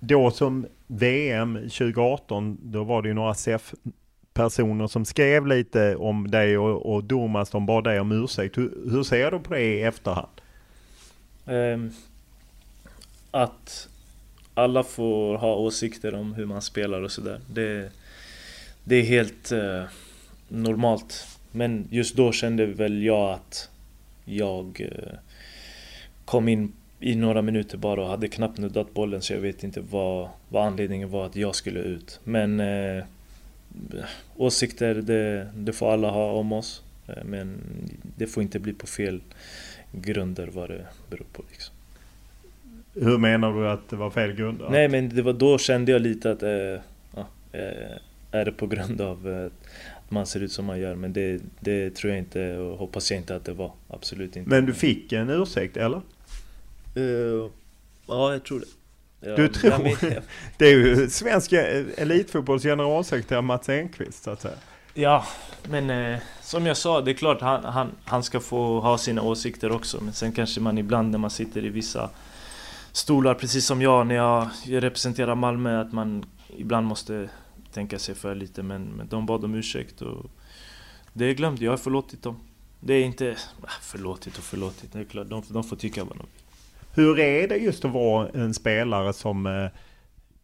då som VM 2018, då var det ju några SEF personer som skrev lite om dig och, och Domas, de bad dig om ursäkt. Hur, hur ser du på det i efterhand? Eh, att alla får ha åsikter om hur man spelar och sådär. Det, det är helt eh, normalt. Men just då kände väl jag att jag eh, kom in i några minuter bara och hade knappt nuddat bollen så jag vet inte vad, vad anledningen var att jag skulle ut. Men eh, åsikter, det, det får alla ha om oss. Eh, men det får inte bli på fel grunder vad det beror på. Liksom. Hur menar du att det var fel grunder? Nej men det var då kände jag lite att ja, eh, är det på grund av att man ser ut som man gör. Men det, det tror jag inte och hoppas jag inte att det var. Absolut inte. Men du fick en ursäkt eller? Uh, ja, jag tror det. Du tror? [laughs] Det är ju svensk elitfotbolls generalsekreterare Mats Enqvist så att säga. Ja, men eh, som jag sa, det är klart han, han, han ska få ha sina åsikter också. Men sen kanske man ibland när man sitter i vissa stolar, precis som jag när jag, jag representerar Malmö, att man ibland måste tänka sig för lite. Men, men de bad om ursäkt och det är glömt. Jag har förlåtit dem. Det är inte... Äh, förlåtit och förlåtit, det är klart. De, de får tycka vad de vill. Hur är det just att vara en spelare som eh,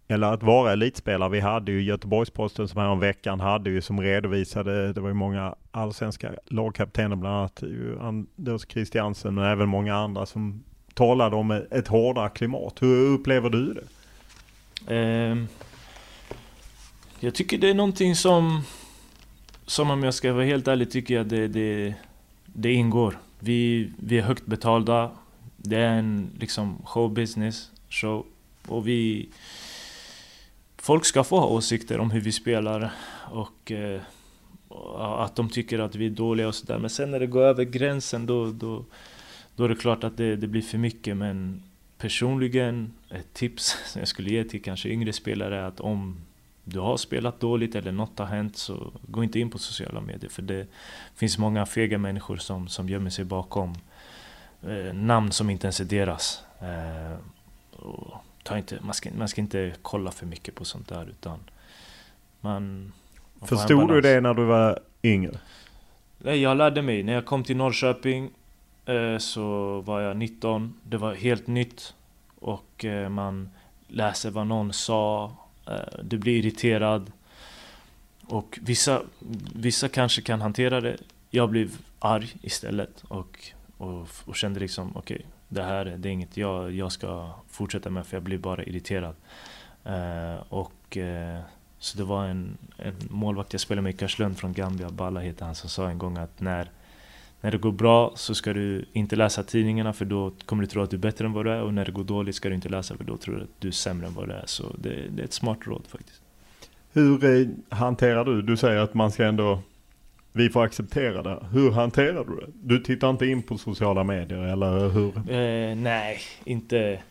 eller att vara elitspelare. Vi hade ju Göteborgsposten som här veckan hade ju som redovisade, det var ju många allsvenska lagkaptener, bland annat Anders Christiansen, men även många andra som talade om ett hårdare klimat. Hur upplever du det? Ehm, jag tycker det är någonting som, som om jag ska vara helt ärlig, tycker jag det, det, det ingår. Vi, vi är högt betalda. Det är en liksom showbusiness, show. Och vi folk ska få ha åsikter om hur vi spelar och eh, att de tycker att vi är dåliga och sådär. Men sen när det går över gränsen då, då, då är det klart att det, det blir för mycket. Men personligen, ett tips som [laughs] jag skulle ge till kanske yngre spelare är att om du har spelat dåligt eller något har hänt så gå inte in på sociala medier. För det finns många fega människor som, som gömmer sig bakom namn som inte ens är deras. Eh, ta inte, man, ska, man ska inte kolla för mycket på sånt där utan man... man Förstod du det när du var yngre? Nej, jag lärde mig. När jag kom till Norrköping eh, så var jag 19. Det var helt nytt. Och eh, man läser vad någon sa. Eh, du blir irriterad. Och vissa, vissa kanske kan hantera det. Jag blev arg istället och, och, och kände liksom okej, okay, det här det är inget jag, jag ska fortsätta med för jag blir bara irriterad. Uh, och uh, Så det var en, en målvakt jag spelade med i Karlslund från Gambia, Balla heter han, som sa en gång att när, när det går bra så ska du inte läsa tidningarna för då kommer du tro att du är bättre än vad du är och när det går dåligt ska du inte läsa för då tror du att du är sämre än vad du är. Så det, det är ett smart råd faktiskt. Hur eh, hanterar du, du säger att man ska ändå vi får acceptera det. Hur hanterar du det? Du tittar inte in på sociala medier eller hur? Eh, nej, inte...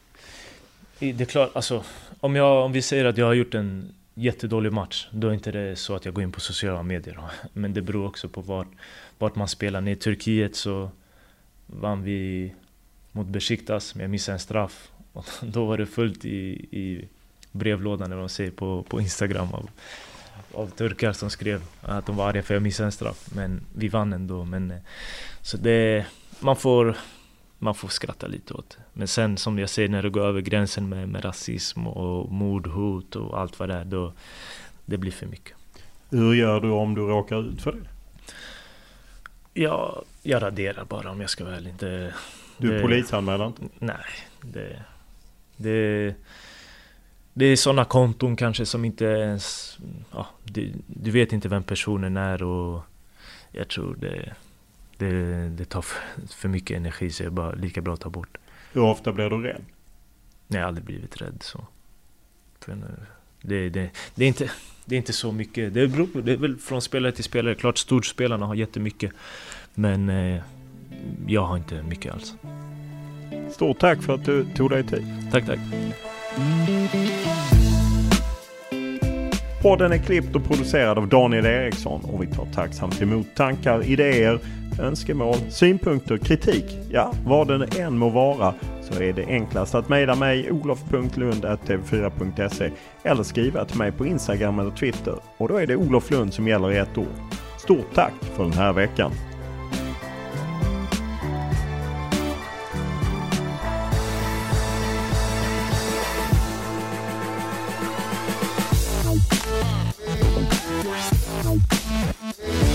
Det är klart, alltså om, jag, om vi säger att jag har gjort en jättedålig match, då är inte det så att jag går in på sociala medier. [laughs] Men det beror också på vart, vart man spelar. I Turkiet så vann vi mot Besiktas, men jag missade en straff. [laughs] Och då var det fullt i, i brevlådan, eller vad man säger, på, på Instagram av av turkar som skrev att de var arga för jag missade en straff. Men vi vann ändå. Men, eh, så det, man, får, man får skratta lite åt det. Men sen som jag säger när det går över gränsen med, med rasism och mordhot och allt vad det är. Då, det blir för mycket. Hur gör du om du råkar ut för det? Ja, jag raderar bara om jag ska väl inte... Du polisanmäler inte? Nej, det... det det är sådana konton kanske som inte ens... Ja, du, du, vet inte vem personen är och jag tror det, det, det tar för, för, mycket energi så det är bara lika bra att ta bort. Hur ofta blir du rädd? Nej, jag har aldrig blivit rädd så. Det, det, det, är inte, det är inte så mycket. Det, beror, det är väl från spelare till spelare. Klart storspelarna har jättemycket. Men eh, jag har inte mycket alls. Stort tack för att du tog dig tid. Tack, tack. Podden är klippt och producerad av Daniel Eriksson och vi tar tacksamt emot tankar, idéer, önskemål, synpunkter, kritik. Ja, vad den än må vara så är det enklast att mejla mig olof.lund.tv4.se eller skriva till mig på Instagram eller Twitter och då är det Olof Lund som gäller i ett ord. Stort tack för den här veckan! Bye.